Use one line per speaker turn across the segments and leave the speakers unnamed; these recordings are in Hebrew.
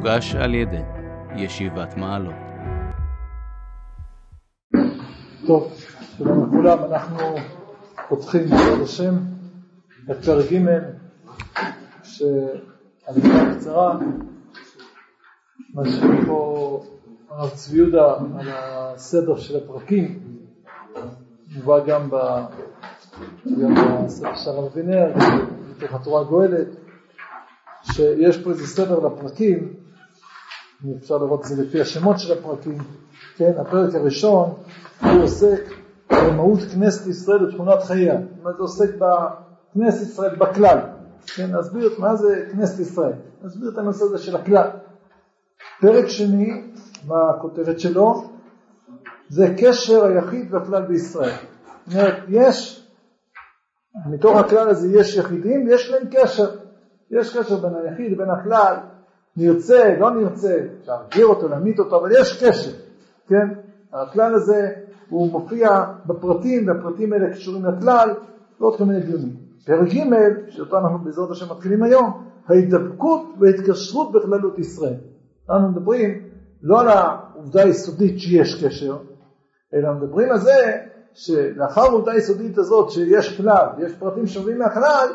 מוגש על ידי ישיבת מעלות.
טוב, שלום לכולם, אנחנו פותחים בעזרת השם את פרק ג' שהליכה קצרה, משאיר פה הרב צבי יהודה על הסדר של הפרקים, מובא גם, בספר של הרב אבינר, בתוך התורה הגואלת, שיש פה איזה סדר לפרקים, אפשר לראות את זה לפי השמות של הפרקים, כן, הפרק הראשון הוא עוסק במהות כנסת ישראל ותכונת חייה, זאת אומרת זה עוסק בכנסת ישראל בכלל, כן, נסביר מה זה כנסת ישראל, נסביר את הנושא הזה של הכלל. פרק שני, מה הכותרת שלו? זה קשר היחיד והכלל בישראל. זאת אומרת, יש, מתוך הכלל הזה יש יחידים ויש להם קשר. יש קשר בין היחיד לבין הכלל, נרצה, לא נרצה, להגדיר אותו, להמית אותו, אבל יש קשר, כן? הכלל הזה הוא מופיע בפרטים, והפרטים האלה קשורים לכלל, ועוד כל מיני דיונים. פרק ג', שאותו אנחנו בעזרת השם מתחילים היום, ההידבקות וההתקשרות בכללות ישראל. אנחנו מדברים לא על העובדה היסודית שיש קשר, אלא מדברים על זה שלאחר העובדה היסודית הזאת שיש כלל, יש פרטים שווים מהכלל,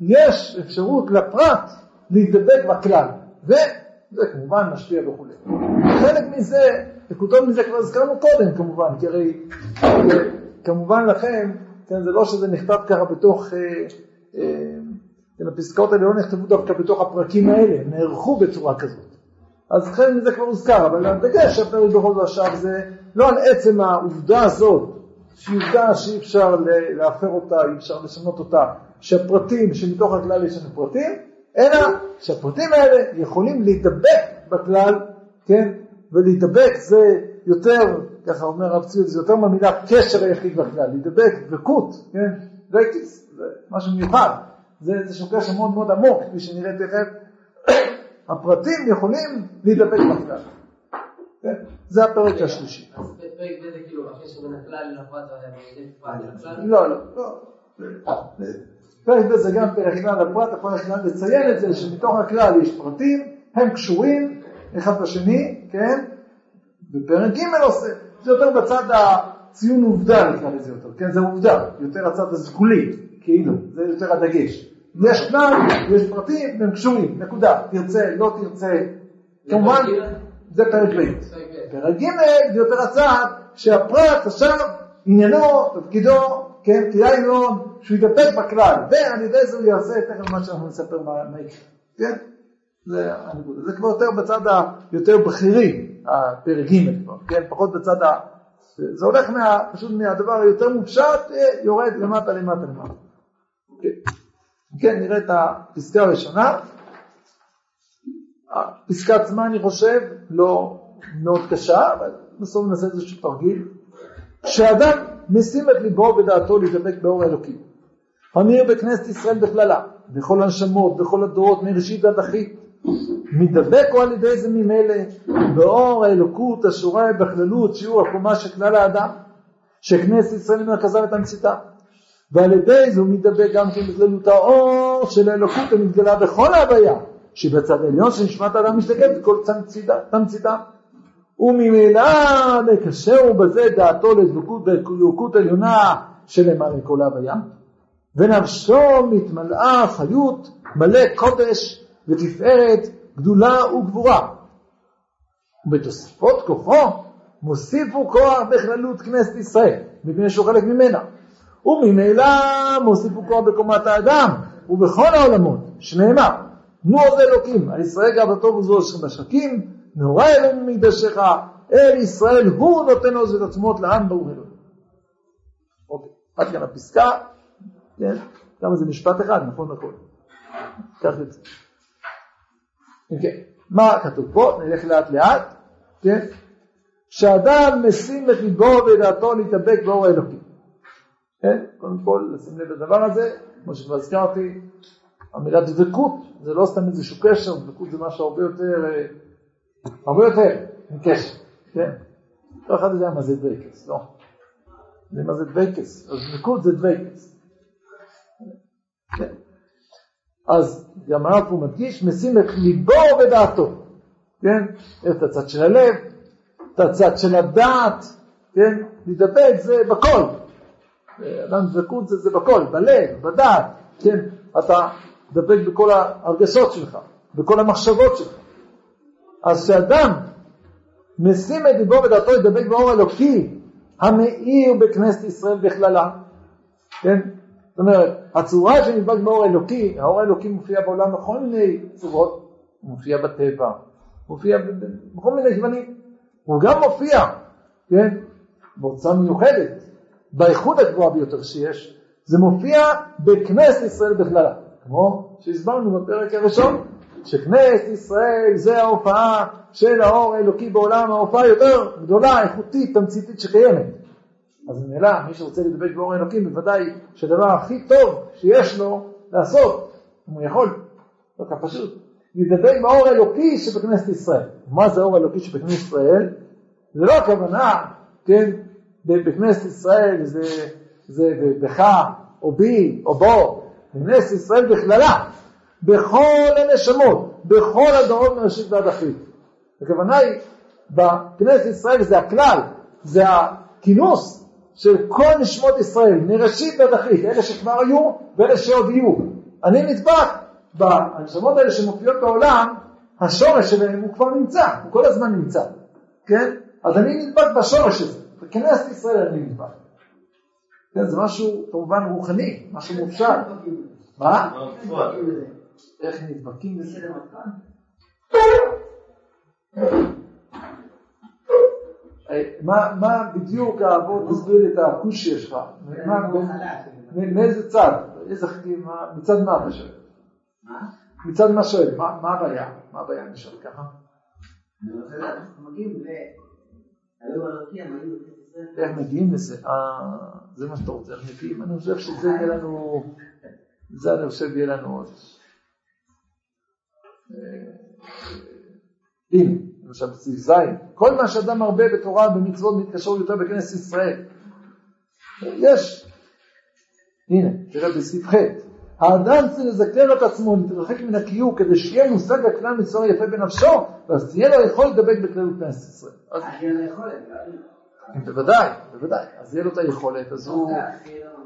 יש אפשרות לפרט להידבק בכלל, וזה כמובן משפיע וכולי. חלק מזה, נקודות מזה כבר הזכרנו קודם כמובן, כי הרי כמובן לכם, כן, זה לא שזה נכתב ככה בתוך, אה, אה, כן, הפסקאות האלה לא נכתבו דווקא בתוך הפרקים האלה, הם נערכו בצורה כזאת. אז חלק מזה כבר הוזכר, אבל הדגש שהפרק בכל זאת עכשיו זה לא על עצם העובדה הזאת, שהיא עובדה שאי אפשר להפר אותה, אי אפשר לשנות אותה, שהפרטים, שמתוך הכלל יש לנו פרטים, אלא שהפרטים האלה יכולים להידבק בכלל, כן, ולהידבק זה יותר, ככה אומר הרב ציון, זה יותר מהמילה קשר היחיד בכלל, להידבק, דבקות, כן, דבקיס, זה משהו מיוחד, זה איזשהו קשר מאוד מאוד עמוק, כפי שנראה תכף, הפרטים יכולים להידבק בכלל. כן? זה הפרק השלישי.
אז בפרק זה כאילו הקשר בין הכלל לפרט
לא, לא, לא. פרק ב' זה גם פרק כלל לפרט, הפרק כלל לציין את זה שמתוך הכלל יש פרטים, הם קשורים אחד בשני, כן? ופרק ג' עושה, זה יותר בצד הציון עובדה נקרא לזה יותר, כן? זה עובדה, יותר הצד הסגולי, כאילו, זה יותר הדגש. יש כלל, יש פרטים, והם קשורים, נקודה. תרצה, לא תרצה. כמובן, זה פרק ב'. פרק ג' זה יותר הצעד שהפרט עכשיו עניינו, תפקידו, כן, כדאי מאוד שהוא ידבק בכלל, ועל ידי זה הוא יעשה תכף מה שאנחנו נספר מה יקרה, כן? זה הנקודה. זה כבר יותר בצד היותר בכירי, הפרק ג' כבר, כן? פחות בצד ה... זה הולך מה, פשוט מהדבר היותר מופשט, יורד למטה למטה למטה. כן. כן, נראה את הפסקה הראשונה. הפסקה עצמה, אני חושב, לא מאוד קשה, אבל בסוף נעשה איזשהו תרגיל. כשאדם משים את ליבו ודעתו להידבק באור האלוקים, המאיר בכנסת ישראל בכללה, בכל הנשמות, בכל הדורות, מראשית ועד אחית, מדבק או על ידי זה ממילא באור האלוקות השורה בכללות שיעור הקומה של כלל האדם, שכנסת ישראל היא מרכזה ותמציתה. ועל ידי זה הוא מתדבק גם כן בכללות האור של האלוקות המתגלה בכל ההוויה, שבצד העליון של נשמת האדם משתקף בכל תמציתה. וממילא מקשר בזה דעתו לדבקות עליונה שלמעלה כל ההוויה, ונפשו מתמלאה חיות מלא קודש ותפארת גדולה וגבורה. ובתוספות כוחו מוסיפו כוח בכללות כנסת ישראל, מפני שהוא חלק ממנה. וממילא מוסיפו כוח בקומת האדם ובכל העולמות, שנאמר, תנו עוד אלוקים, על ישראל גאוותו וזו בשחקים, נורא אלוהים ממקדשך, אל ישראל הוא נותן עוז ותעצמות לעם ברוך אלוהים. אוקיי, עד כאן הפסקה, כן, כמה זה משפט אחד, נכון נכון. את זה. כן, מה כתוב פה? נלך לאט לאט, כן, שאדם משים את ליבו ודעתו להתאבק באור האלוקים. כן? קודם כל לשים לב לדבר הזה, כמו שכבר הזכרתי, המילה דבקות זה לא סתם איזשהו קשר, דבקות זה משהו הרבה יותר, אה, הרבה יותר מקשר, כן? כל אחד יודע מה זה דבקס, לא? זה מה זה דבקס, אז דבקות זה דבקס. כן. אז גם הרב פה מדגיש, משים את ליבו ודעתו. כן? את הצד של הלב, את הצד של הדעת, כן? להידבק זה בכל. אדם דבקות זה, זה בכל, בלב, בדעת, כן? אתה דבק בכל ההרגשות שלך, בכל המחשבות שלך. אז כשאדם משים את ליבו ודעתו לדבק באור אלוקי המאיר בכנסת ישראל בכללה, כן? זאת אומרת, הצורה שנדבק באור אלוקי, האור האלוקי מופיע בעולם בכל מיני צורות, הוא מופיע בטבע, מופיע בכל מיני גוונים, הוא גם מופיע, כן, בהוצאה מיוחדת, באיכות הגבוהה ביותר שיש, זה מופיע בכנסת ישראל בכללה, כמו שהסברנו בפרק הראשון, שכנסת ישראל זה ההופעה של האור האלוקי בעולם, ההופעה יותר גדולה, איכותית, תמציתית שקיימת. אז ממילא מי שרוצה לדבק באור האלוקי בוודאי שהדבר הכי טוב שיש לו לעשות, אם הוא יכול, לא כך פשוט, להידבק באור האלוקי שבכנסת ישראל. מה זה האור האלוקי שבכנסת ישראל? זה לא הכוונה, כן, בכנסת ישראל זה, זה בך או בי או בו, בכנסת ישראל בכללה, בכל הנשמות, בכל הדורות מראשית ועד אחרית. הכוונה היא, בכנסת ישראל זה הכלל, זה הכינוס של כל נשמות ישראל, מראשית ועד אחרית, אלה שכבר היו ואלה שעוד יהיו. אני נדבק בנשמות האלה שמופיעות בעולם, השורש שלהם הוא כבר נמצא, הוא כל הזמן נמצא, כן? אז אני נדבק בשורש הזה, בכנסת ישראל אני נדבק. כן, זה משהו כמובן רוחני, משהו מופשט. מה? איך נדבקים בזה? מה בדיוק העבוד, תסביר לי את הקושי שלך, מאיזה צד, איזה חגים, מצד מה אתה שואל? מצד מה שואל, מה הבעיה? מה הבעיה אני שואל ככה?
מגיעים
איך מגיעים לזה? אה, זה מה שאתה רוצה, איך מגיעים? אני חושב שזה יהיה לנו, זה אני חושב יהיה לנו עוד. הנה, למשל בסעיף ז', כל מה שאדם מרבה בתורה ובמצוות מתקשר יותר בכנסת ישראל. יש, הנה, תראה בסעיף ח', האדם צריך לזכר את עצמו, להתרחק מן הקיום, כדי שיהיה מושג הכלל מצוין יפה בנפשו, ואז תהיה לו יכולת לדבק בכללות כנסת ישראל.
אז תהיה לו יכולת.
בוודאי, בוודאי. אז יהיה לו את היכולת, אז הוא...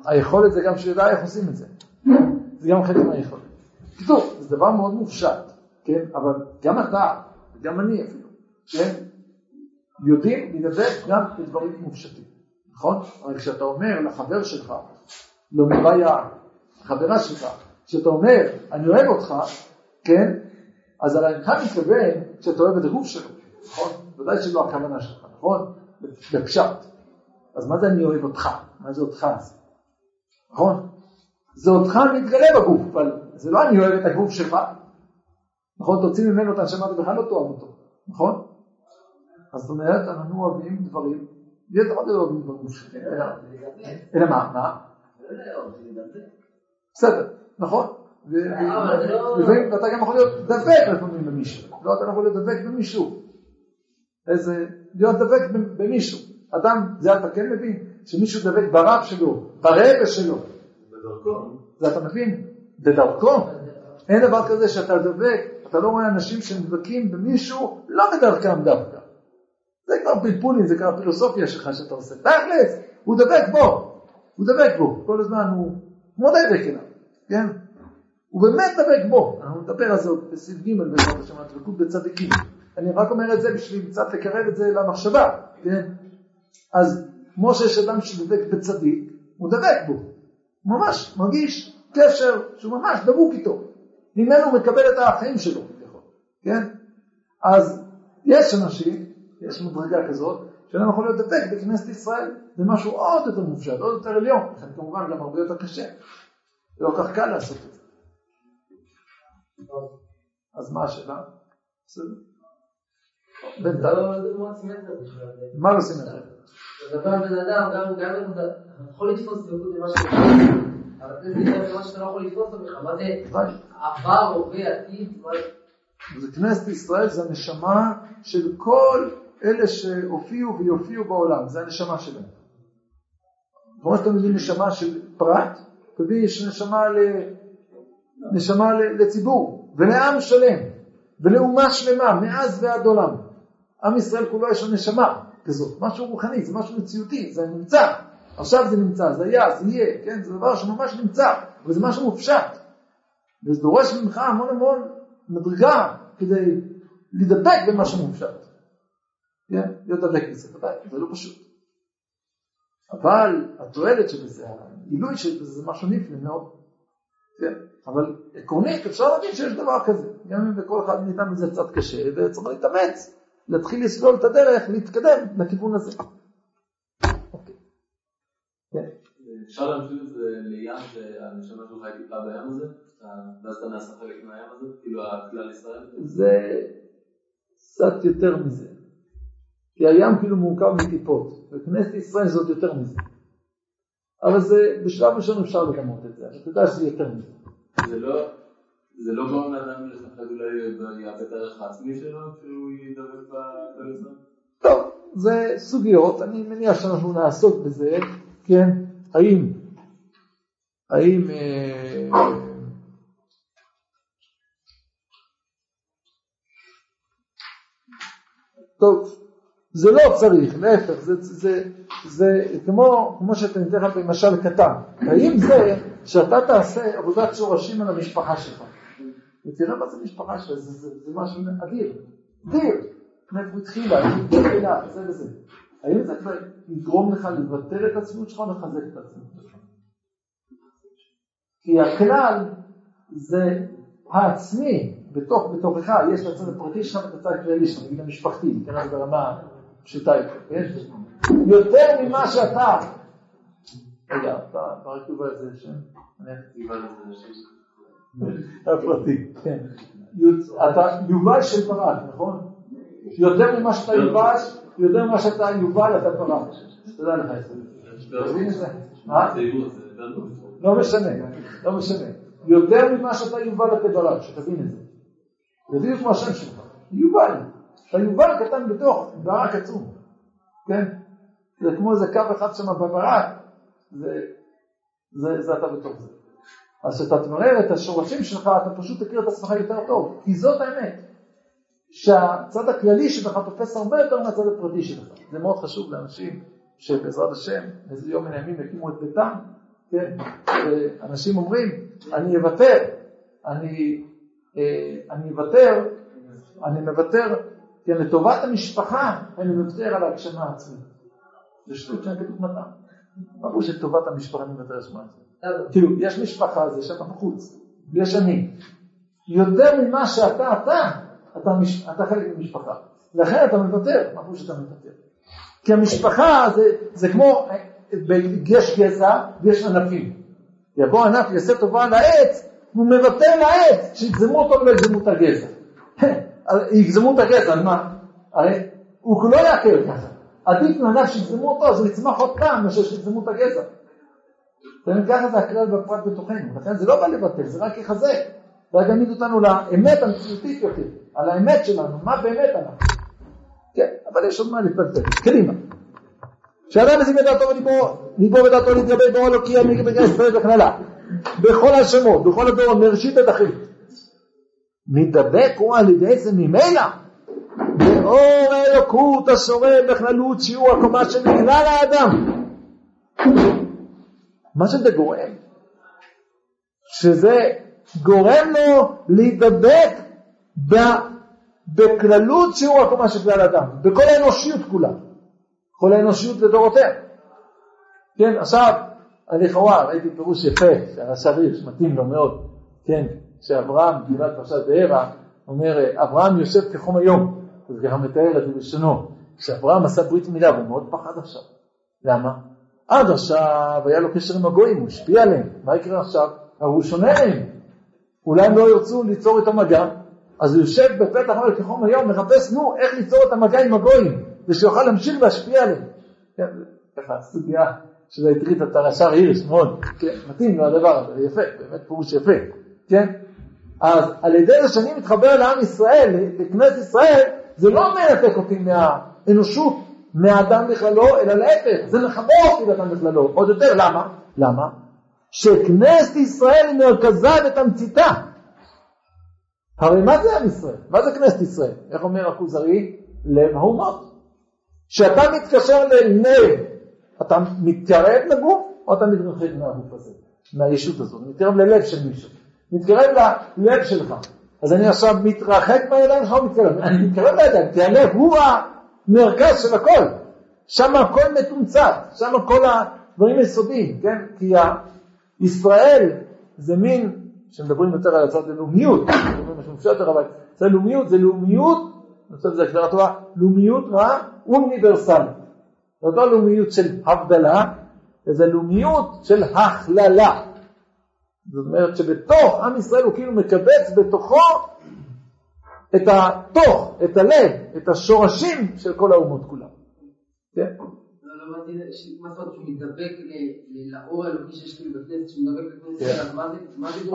היכולת זה גם שיודע איך עושים את זה. זה גם חלק מהיכולת. בקיצור, זה דבר מאוד מופשט, כן? אבל גם אתה, וגם אני אפילו, כן? יודעים להידבק גם בדברים מופשטים, נכון? אבל כשאתה אומר לחבר שלך, למבעיה, חברה שלך, כשאתה אומר, אני אוהב אותך, כן? אז על אינך מתכוון שאתה אוהב את הגוף שלו, נכון? ודאי שלא הכוונה שלך, נכון? בפשט. אז מה זה אני אוהב אותך? מה זה אותך הזה? נכון? זה אותך מתגלה בגוף, אבל זה לא אני אוהב את הגוף שלך. נכון? תוציא ממנו את הנשמה, אתה בכלל לא תאהב אותו, נכון? אז זאת אומרת, אנחנו אוהבים דברים, יש עוד לא אוהבים דברים שלך, אלא מה? מה? בסדר, נכון? לפעמים אתה גם יכול להיות דבק לפעמים במישהו, לא אתה לא יכול להיות דבק במישהו. איזה, להיות דבק במישהו. אדם, זה אתה כן מבין, שמישהו דבק ברב שלו, ברבע שלו.
בדרכו.
זה אתה מבין? בדרכו. אין דבר כזה שאתה דבק, אתה לא רואה אנשים שנדבקים במישהו לא בדרכם דווקא. זה כבר פלפולים, זה כבר פילוסופיה שלך שאתה עושה. תכלס, הוא דבק בו, הוא דבק בו, כל הזמן הוא כמו דבק אליו, כן? הוא באמת דבק בו, אנחנו נדבר על זה עוד בסעיף ג' בעזרת השם, הדבקות בצדיקים. אני רק אומר את זה בשביל קצת לקרב את זה למחשבה, כן? אז כמו שיש אדם שדבק בצדיק, הוא דבק בו, הוא ממש מרגיש קשר שהוא ממש דבוק איתו, ממנו הוא מקבל את החיים שלו, כן? אז יש אנשים, יש מדרגה כזאת, שאדם יכול להיות דבק בכנסת ישראל, זה משהו עוד יותר מופשט, עוד יותר עליון, לכן כמובן גם הרבה יותר קשה, זה לא כך קל לעשות את זה. אז מה השאלה? בסדר. בינתיים. מה לא סימטריה?
אז אתה בן אדם, גם גם אתה יכול לתפוס דבקות במה שאתה אבל זה מה שאתה לא יכול לתפוס אותו בכלל, מה זה עבר, הווה, עתיד, זה?
זה כנסת ישראל, זה הנשמה של כל אלה שהופיעו ויופיעו בעולם, זה הנשמה שלהם. כמו שאתה מבין נשמה של פרט, תביא יש נשמה, ל... נשמה לציבור ולעם שלם. ולאומה שלמה, מאז ועד עולם. עם ישראל כולו יש לו נשמה כזאת, משהו רוחני, זה משהו מציאותי, זה נמצא. עכשיו זה נמצא, זה היה, זה יהיה, כן? זה דבר שממש נמצא, אבל זה משהו מופשט. וזה דורש ממך המון המון מדרגה כדי להידבק במשהו מופשט. כן? להיות דבק בזה, ודאי, זה לא פשוט. אבל התועלת שבזה, הגילוי של זה, משהו נפלא מאוד. כן? אבל עקרונית אפשר להגיד שיש דבר כזה, גם אם לכל אחד מאיתנו זה קצת קשה, וצריך להתאמץ, להתחיל לסלול את הדרך, להתקדם לכיוון הזה. אוקיי.
כן. אפשר להמשיך את זה לים שהנשמה שלך טיפה בים הזה? ואז אתה נעשה חלק מהים הזה? כאילו הכלל ישראל?
זה קצת יותר מזה. כי הים כאילו מורכב מטיפות, וכנסת ישראל עוד יותר מזה. אבל זה, בשלב ראשון אפשר לגמות את זה, אבל אתה יודע שזה יותר מזה.
זה לא, זה לא גורם לאדם לפחד אולי יאבד את הערך העצמי שלו כשהוא ידבק בקואליציה?
טוב, זה סוגיות, אני מניח שאנחנו נעסוק בזה, כן, האם, האם, אה, טוב, זה לא צריך, להפך, זה, זה, זה כמו, כמו שאתה נותן לך במשל קטן. האם זה שאתה תעשה עבודת שורשים על המשפחה שלך, ותראה מה זה משפחה שלך, זה, זה, זה משהו אדיר, אדיר, מאיפה הוא התחילה, התחילה, זה וזה. האם זה כבר יגרום לך לבטל את עצמות שלך או לחזק את עצמות שלך? כי הכלל זה העצמי, בתוך, בתוכך, יש את הצד הפרטי שלך ואת הצד הכללי שלך, נגיד המשפחתי, ניתן לזה ברמה פשוטה יותר? יותר ממה שאתה. רגע, אתה רק יובל?
יובל זה שם.
הפרטי, כן. אתה יובל של פרט, נכון? יותר ממה שאתה יובל, יותר ממה שאתה יובל אתה פרט. תודה לך, ישראל. לא משנה, לא משנה. יותר ממה שאתה יובל אתה שתבין את זה. זה בדיוק כמו השם שלך, יובל. אתה יובל קטן בתוך ברק עצום, כן? זה כמו איזה קו אחד שם בברק, זה, זה, זה אתה בתוך זה. אז כשאתה תברר את השורשים שלך, אתה פשוט תכיר את עצמך יותר טוב, כי זאת האמת. שהצד הכללי שלך תופס הרבה יותר מהצד הפרטי שלך. זה מאוד חשוב לאנשים שבעזרת השם, איזה יום מן הימים יקימו את ביתם, כן? אנשים אומרים, אני אוותר, אני, אני אוותר, אני מוותר, כן, לטובת המשפחה, אני מוותר על ההגשמה העצמית. זה שטות שאני כתוב מתן. פירוש שטובת המשפחה אני מוותר על הגשמה עצמית? כאילו, יש משפחה, זה שאתה בחוץ, ויש אני. יותר ממה שאתה אתה, אתה, מש... אתה חלק ממשפחה. לכן אתה מוותר, מה פירוש שאתה מוותר? כי המשפחה זה, זה כמו, יש גזע ויש ענפים. יבוא ענף, יעשה טובה על העץ, הוא מבטל לעץ, שיגזמו אותו ולא את הגזע. יגזמו את הגזע, על מה? הרי הוא לא יעקר ככה. עדיף לענף שיגזמו אותו, אז הוא יצמח עוד פעם מאשר שיגזמו את הגזע. ככה זה הכלל בפרט בתוכנו, לכן זה לא בא לבטל, זה רק יחזק. זה רק יעמיד אותנו לאמת המציאותית יותר, על האמת שלנו, מה באמת אנחנו. כן, אבל יש עוד מה לפלפל, קדימה. שאדם מזיק בדעתו וליבו, ליבו ודעתו להתגבר באור אלוקי על מגבי ישראל בכללה. בכל השמות, בכל הדורות, מראשית עד אחרית. מתדבק הוא על ידי זה ממילא. באור האלוקות השורר בכללות שיעור הקומה של כלל האדם. מה שזה גורם? שזה גורם לו להידבק בכללות שיעור הקומה של כלל בכל האנושיות כולה, כל האנושיות לדורותיה. כן, עכשיו, לכאורה ראיתי פירוש יפה, שהרש"ר הירש מתאים לו מאוד, כן, שאברהם, גבעת פרשת בארה, אומר, אברהם יושב כחום היום, אז ככה מתאר את זה בלשונו, שאברהם עשה ברית מילה והוא מאוד פחד עכשיו. למה? עד עכשיו היה לו קשר עם הגויים, הוא השפיע עליהם, מה יקרה עכשיו? הוא שונה מהם, אולי הם לא ירצו ליצור את המגע, אז הוא יושב בפתח מלך כחום היום, מחפש, נו, איך ליצור את המגע עם הגויים, ושיוכל להמשיך להשפיע עליהם. כן, ככה, סוגיה שזה הטריד את הרש"ר הירש מאוד, כן, מתאים לו הדבר הזה, יפה, באמת פירוש יפה, כן? אז על ידי זה שאני מתחבר לעם ישראל, לכנסת ישראל, זה לא מנתק אותי מהאנושות, מהאדם בכללו, אלא להפך, זה מחבר אותי לאדם בכללו, עוד יותר, למה? למה? שכנסת ישראל היא מרכזה ותמציתה. הרי מה זה עם ישראל? מה זה כנסת ישראל? איך אומר הכוזרי? לב האומות. כשאתה מתקשר ללב, אתה מתקרב לגוף או אתה מתרחק מהגוף הזה, מהישות הזאת, מתקרב ללב של מישהו, מתקרב ללב שלך. אז אני עכשיו מתרחק מהידיים שלך או מתקרב? אני מתקרב לידיים, כי הלב הוא המרכז של הכל. שם הכל מתומצת, שם כל הדברים יסודיים, כן? כי ישראל זה מין, כשמדברים יותר על הצד הלאומיות, זה לאומיות, זה לאומיות, אני חושב שזה הגדרה טובה, לאומיות מה? אוניברסלית. זאת לא לאומיות של הבדלה, זה לאומיות של הכללה. זאת אומרת שבתוך עם ישראל הוא כאילו מקבץ בתוכו את התוך, את הלב, את השורשים של כל האומות כולם. כן?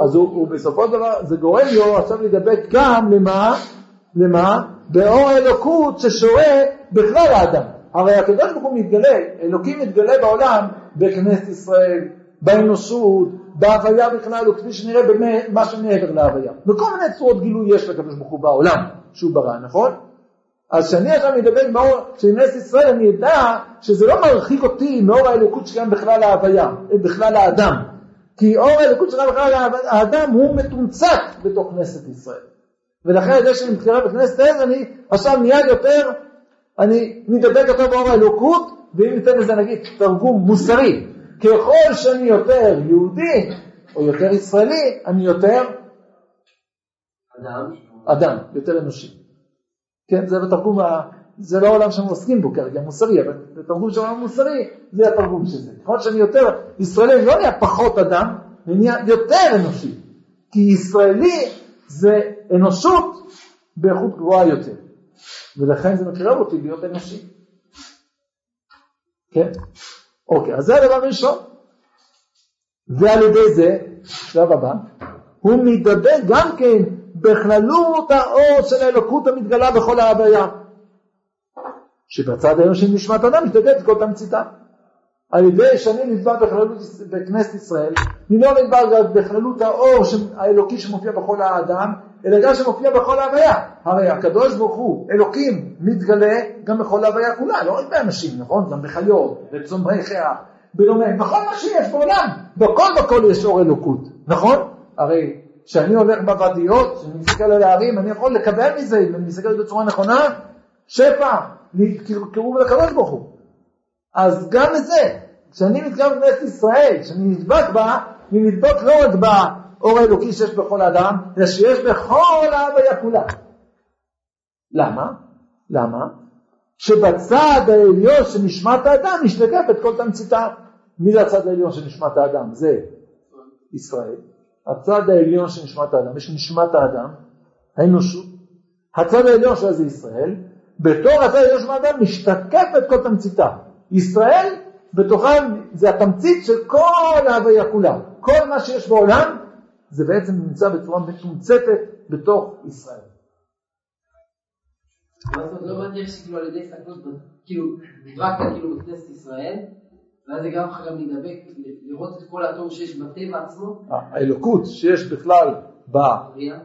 אז הוא בסופו של דבר, זה גורם לו עכשיו להידבק גם למה? למה? באור האלוקות ששורה בכלל האדם. הרי הקדוש ברוך הוא מתגלה, אלוקים מתגלה בעולם בכנסת ישראל, באנושות, בהוויה בכלל, וכפי שנראה במה שמעבר להוויה. בכל מיני צורות גילוי יש לקדוש ברוך הוא בעולם שהוא ברא, נכון? אז כשאני עכשיו מדבר באור של כנסת ישראל, אני אדע שזה לא מרחיק אותי מאור האלוקות שקיים בכלל ההוויה, בכלל האדם. כי אור האלוקות שקיים בכלל האדם הוא מתומצת בתוך כנסת ישראל. ולכן זה שאני מתקרב בכנסת ישראל, אני עכשיו מיד יותר, אני מתדבק יותר באור האלוקות, ואם ניתן לזה נגיד תרגום מוסרי, ככל שאני יותר יהודי או יותר ישראלי, אני יותר
אדם,
אדם, יותר אנושי. כן, זה בתרגום, זה לא העולם שאנחנו עוסקים בו כרגע, מוסרי, אבל בתרגום של העולם המוסרי, זה התרגום של זה. ככל שאני יותר ישראלי, אני לא נהיה פחות אדם, אני נהיה יותר אנושי. כי ישראלי זה אנושות באיכות גבוהה יותר. ולכן זה מקרב אותי להיות אנושי. כן? אוקיי, אז זה הדבר הראשון. ועל ידי זה, שלב הבא, הוא מתדבק גם כן בכללות האור של האלוקות המתגלה בכל ההוויה. שבצד של נשמת אדם משתתף כל תמציתה. על ידי שאני נדבק בכללות בכנסת ישראל, אני לא נדבק בכללות האור האלוקי שמופיע בכל האדם, אלא גם שמופיע בכל ההוויה. הרי הקדוש ברוך הוא, אלוקים, מתגלה גם בכל ההוויה כולה, לא רק באנשים, נכון? גם בחיות, בצומרי חיה, בדומה, בכל מה שיש בעולם, בכל בכל יש אור אלוקות, נכון? הרי כשאני הולך בוואדיות, כשאני מסתכל על הערים, אני יכול לקבל מזה, אם אני מסתכל בצורה נכונה, שפע, קירוב לקדוש ברוך הוא. אז גם את זה, כשאני מתקרב לכנסת ישראל, כשאני נדבק בה, אני נדבק לא רק באור האלוקי שיש בכל אדם, אלא שיש בכל ההוויה כולה. למה? למה? שבצד העליון של נשמת האדם משתקפת כל תמציתה. מי זה הצד העליון של נשמת האדם? זה ישראל. הצד העליון של נשמת האדם, יש נשמת האדם, האנושות. הצד העליון שלה זה ישראל. בתור הצד העליון של האדם משתקפת כל תמציתה. ישראל בתוכם זה התמצית של כל ההוויה כולה. כל מה שיש בעולם זה בעצם נמצא בצורה מתומצתת בתוך ישראל.
לא איך שכאילו על ידי הסתכלות, כאילו, נדבקת כאילו בכנסת ישראל, ואז זה גם לך גם להידבק, לראות את כל התור שיש בטבע עצמו.
האלוקות שיש בכלל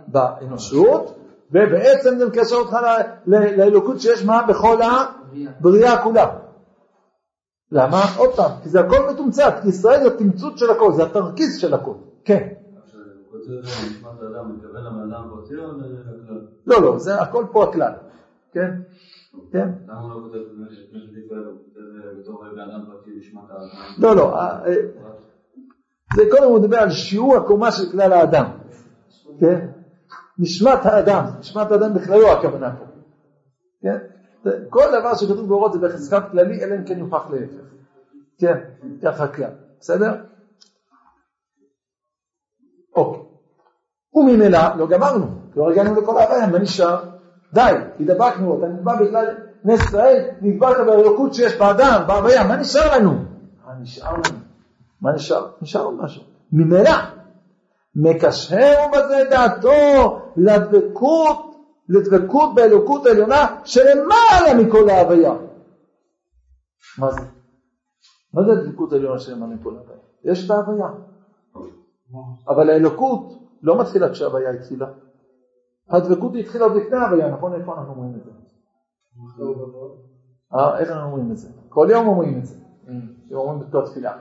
באנושות, ובעצם זה מקשר אותך לאלוקות שיש מה בכל הבריאה כולה. למה? עוד פעם, כי זה הכל מתומצת, כי ישראל זה התמצות של הכל, זה התרכיז של הכל. כן. לא, לא, זה הכל פה הכלל. כן? כן? לא, לא, אה, אה, זה קודם הוא מדבר על שיעור הקומה של כלל האדם. כן? נשמת האדם, נשמת האדם בכללו הכוונה פה. כן? כל דבר שכתוב באורות זה בחזקת כללי, אלא אם כן יוכח להפך. כן, ככה כלל, בסדר? אוקיי. וממילא לא גמרנו, לא הגענו לכל ההוויה, מה נשאר? די, התדבקנו, אתה נדבק בכלל נס ישראל, נדבקת באלוקות שיש באדם, בהוויה, מה נשאר לנו? מה נשאר לנו? מה נשאר? נשאר לנו משהו. ממילא, מקשר בזה דעתו לדבקות לדבקות באלוקות העליונה שלמעלה מכל ההוויה. מה זה? מה זה הדבקות העליונה שלמעלה מכל ההוויה? יש את ההוויה. אבל האלוקות לא מתחילה כשההוויה התחילה. הדבקות התחילה עוד לפני ההוויה, נכון? איפה אנחנו אומרים את זה? אה, איך אנחנו אומרים את זה? כל יום אומרים את זה. אומרים בתור תפילה.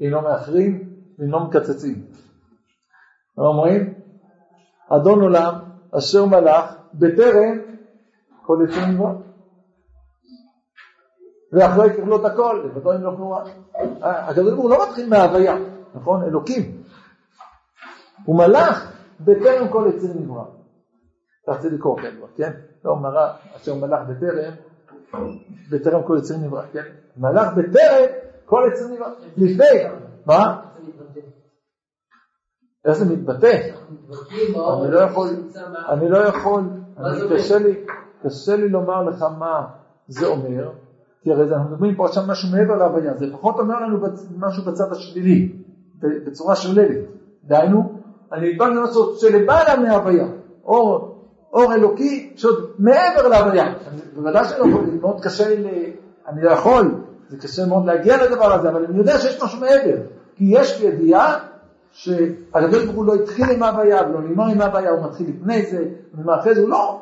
אם לא מאחרים, אם לא מקצצים. אומרים, אדון עולם אשר מלך בטרם כל יצור נברא. ואחרי ככלות הכל, לבדו אם לא כלומה. הקדוש ברוך הוא לא מתחיל מההוויה, נכון? אלוקים. הוא מלך בטרם כל יציר נברא. אתה צריך לקרוא כן, כן? לא, מראה אשר מלך בטרם, בטרם כל יציר נברא, כן? מלך בטרם כל יציר נברא. לפני, מה? איך זה מתבטא? אני לא יכול, אני לא יכול, קשה לי, קשה לי לומר לך מה זה אומר, כי הרי אנחנו מדברים פה עכשיו משהו מעבר להוויה, זה פחות אומר לנו משהו בצד השלילי, בצורה שוללת. דהיינו, אני נדבק למשהו שלמעלה מההוויה, אור, אור אלוקי שעוד מעבר להוויה. בוודאי שאני לא יכול, מאוד קשה לי, אני לא יכול, זה קשה מאוד להגיע לדבר הזה, אבל אני יודע שיש משהו מעבר, כי יש לי ידיעה שהקדוש ברוך הוא לא התחיל עם ההוויה ולא נגמר עם ההוויה, הוא מתחיל לפני זה, ומה אחרי זה, הוא לא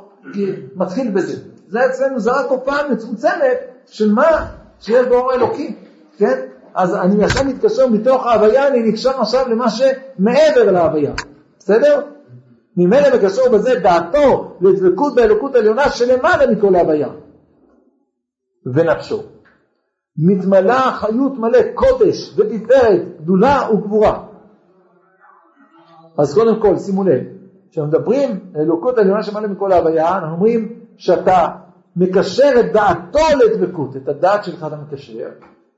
מתחיל בזה. זה אצלנו, זה רק הופעה מצומצמת של מה שיש באור אלוקים, כן? אז אני עכשיו מתקשר מתוך ההוויה, אני נקשר עכשיו למה שמעבר להוויה, בסדר? ממילא מקשר בזה דעתו לדבקות באלוקות עליונה שלמעלה מכל ההוויה. ונפשו. מתמלאה חיות מלא קודש ותפארת, גדולה וגבורה. אז קודם כל, שימו לב, כשמדברים אלוקות עליונה שמעלה מכל ההוויה, אנחנו אומרים שאתה מקשר את דעתו לדבקות, את הדעת שלך אתה מקשר,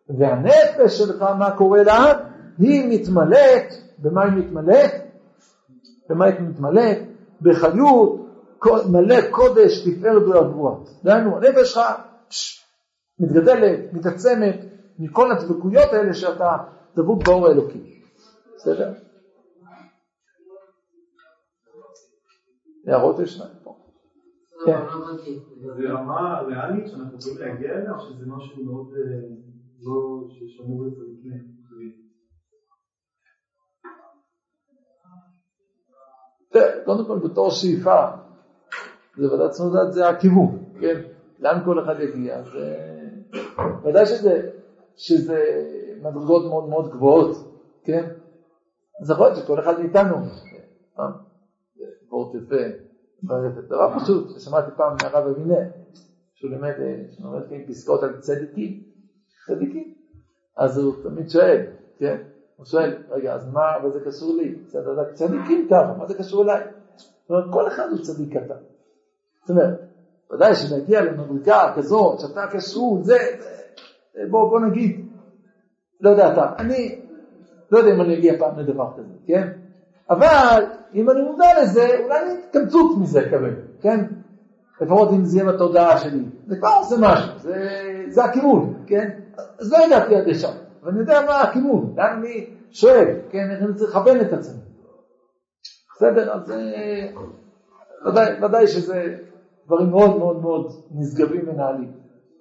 והנפש שלך, מה קורה לה? היא מתמלאת, במה היא מתמלאת? במה היא מתמלאת? בחיות מלא קודש, תפארת ולגבוה. דהיינו, הנפש שלך מתגדלת, מתעצמת, מכל הדבקויות האלה שאתה דבוק באור האלוקי. בסדר? הערות יש להם פה. כן.
זה רמה ריאלית שאנחנו יכולים להגיע אליה, או שזה משהו מאוד לא ששמור לצדיקים?
קודם כל בתור שאיפה, זה צריך לדעת, זה הכיוון, כן? לאן כל אחד יגיע, זה... ודאי שזה, שזה מדרגות מאוד מאוד גבוהות, כן? אז יכול להיות שכל אחד מאיתנו, וורט יפה, דבר פשוט, ששמעתי פעם מהרב אבינר, שהוא לימד, שלומד פסקאות על צדיקים, צדיקים, אז הוא תמיד שואל, כן? הוא שואל, רגע, אז מה, אבל זה קשור לי? צדיקים ככה, מה זה קשור אליי? זאת אומרת, כל אחד הוא צדיק קטן. זאת אומרת, ודאי שנגיע למדרגה כזאת, שאתה קשור, זה, בוא, בוא נגיד, לא יודע אתה, אני לא יודע אם אני אגיע פעם לדבר כזה, כן? אבל אם אני מודע לזה, אולי אני אתקמצות מזה כזה, כן? לפחות אם זה יהיה בתודעה שלי. זה כבר עושה משהו, זה, זה הכיוון, כן? אז לא הגעתי עד לשם, אבל אני יודע מה הכיוון, לאן אני שואל, כן? איך אני צריך לכוון את עצמי. בסדר? אז אה, ודאי, ודאי שזה דברים מאוד מאוד מאוד נשגבים ונעלים,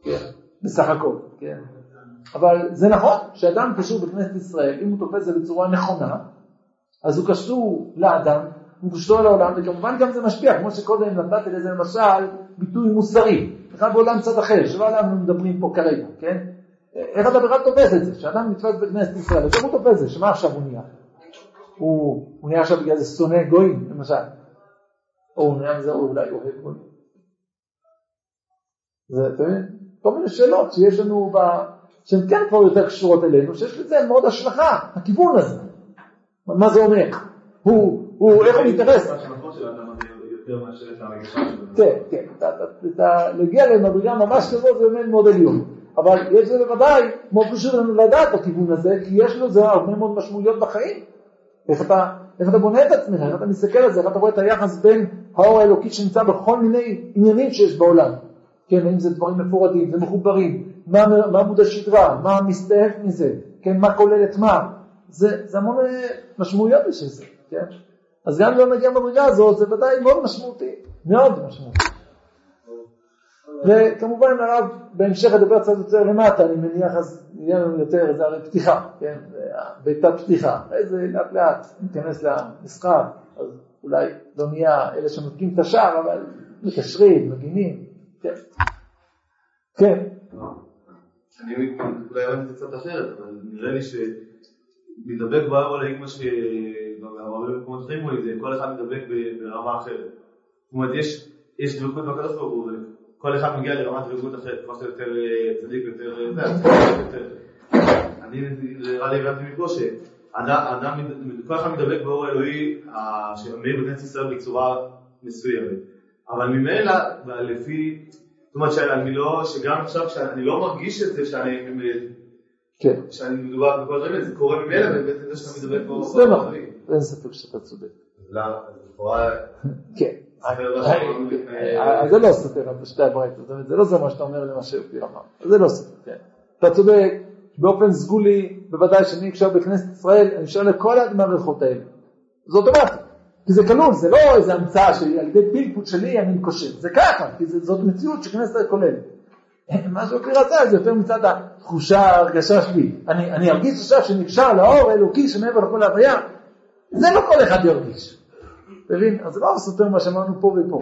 כן? בסך הכל, כן? אבל זה נכון שאדם קשור בכנסת ישראל, אם הוא תופס את זה בצורה נכונה, אז הוא קשור לאדם, הוא קשור לעולם, וכמובן גם זה משפיע, כמו שקודם נתתי לזה למשל ביטוי מוסרי, בכלל בעולם צד אחר, שלא עליו מדברים פה כרגע, כן? איך אתה בכלל תופס את זה, שאדם נתפס בכנסת ישראל, איך הוא תופס את זה, שמה עכשיו הוא נהיה? הוא, הוא נהיה עכשיו בגלל זה שונא גויים, למשל, או הוא נהיה מזה, או אולי אוהב גויים. זה, אתה מבין? כל מיני שאלות שיש לנו, ב... שהן כן כבר יותר קשורות אלינו, שיש לזה מאוד השלכה, הכיוון הזה. מה זה אומר? הוא, הוא, איך הוא מתייחס? כן, כן, להגיע למדרגה ממש כזאת זה באמת מאוד עליון, אבל יש לזה בוודאי, מאוד חשוב לנו לדעת בכיוון הזה, כי יש לזה הרבה מאוד משמעויות בחיים. איך אתה, איך אתה בונה את עצמך, איך אתה מסתכל על זה, איך אתה רואה את היחס בין האור האלוקי שנמצא בכל מיני עניינים שיש בעולם. כן, האם זה דברים מפורטים, זה מחוברים, מה, מה עמוד השדרה, מה מסתעף מזה, כן, מה כולל את מה, זה, זה המון משמעויות בשביל זה, כן? אז גם אם לא נגיע במדרגה הזאת, זה ודאי מאוד משמעותי, מאוד משמעותי. וכמובן הרב בהמשך ידבר קצת יותר למטה, אני מניח אז יהיה לנו יותר, זה הרי פתיחה, כן? ביתת פתיחה, איזה לאט לאט ניכנס למשחק, אז אולי לא נהיה אלה שמתקים את השער, אבל מקשרים, מגינים, כן. כן,
אני אולי אוהב את זה קצת אחרת, אבל נראה לי שלהידבק בארבע לאיגמה שהרבה במקומות אחרים רואים, זה כל אחד מדבק ברמה אחרת. זאת אומרת, יש דבקות בקדוש ברוך הוא, וכל אחד מגיע לרמת דבקות אחרת, כמו שאתה יותר אה, צדיק, יותר... אה, זה, יותר- אני נראה לי הבנתי מפה שאדם, כל אחד מדבק באור האלוהי ה- שמאיר בכנסת ישראל בצורה מסוימת. אבל ממילא, לפי, זאת אומרת שאני לא, שגם עכשיו כשאני לא מרגיש את זה שאני,
כן.
שאני מדובר בכל הדברים האלה, זה קורה ממילא בעצם זה שאתה מדבק באור
זה נכון,
האלוהי.
אין ספק שאתה צודק.
למה?
כן.
ספר בשם,
אה, אה, זה לא סותר בשתי הברייתות, זאת אומרת, זה לא זה מה שאתה אומר למה שאופיר אמר, זה לא סותר, כן. אתה צודק, באופן סגולי, בוודאי שאני עכשיו בכנסת ישראל, אני שואל לכל אחד מהברכות האלה. זה אוטומטי, כי זה כלול, זה לא איזה המצאה שעל ידי פלפוט שלי אני קושר, זה ככה, כי זאת מציאות שכנסת ישראל כוללת. מה שאופיר רצה זה יותר מצד התחושה, ההרגשה שלי. אני, אני ארגיש עכשיו שנקשר לאור האלוקי שמעבר לכל ההוויה, זה לא כל אחד ירגיש. מבין? אז זה לא סותר מה שאמרנו פה ופה.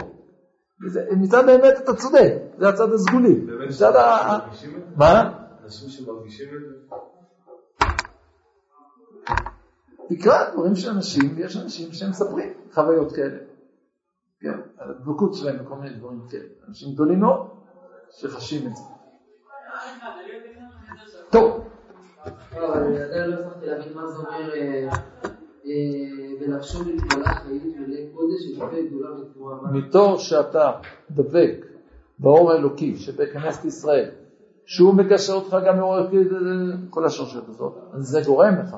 זה- מצד האמת אתה צודק, זה הצד הסגולי.
באמת
מצד ה...
שמרגישים את זה?
מה?
אנשים שמרגישים את זה?
תקרא דברים של אנשים, ויש אנשים שמספרים חוויות כאלה. כן, על הדבקות שלהם וכל מיני דברים כאלה. אנשים גדולים מאוד שחשים את זה. טוב,
לא, אבל אני עדיין לא הצלחתי להבין מה זה אומר אה?
מתור שאתה דבק באור האלוקי שבכנסת ישראל, שהוא מקשר אותך גם לאור האלוקי, כל השרשרת הזאת, זה גורם לך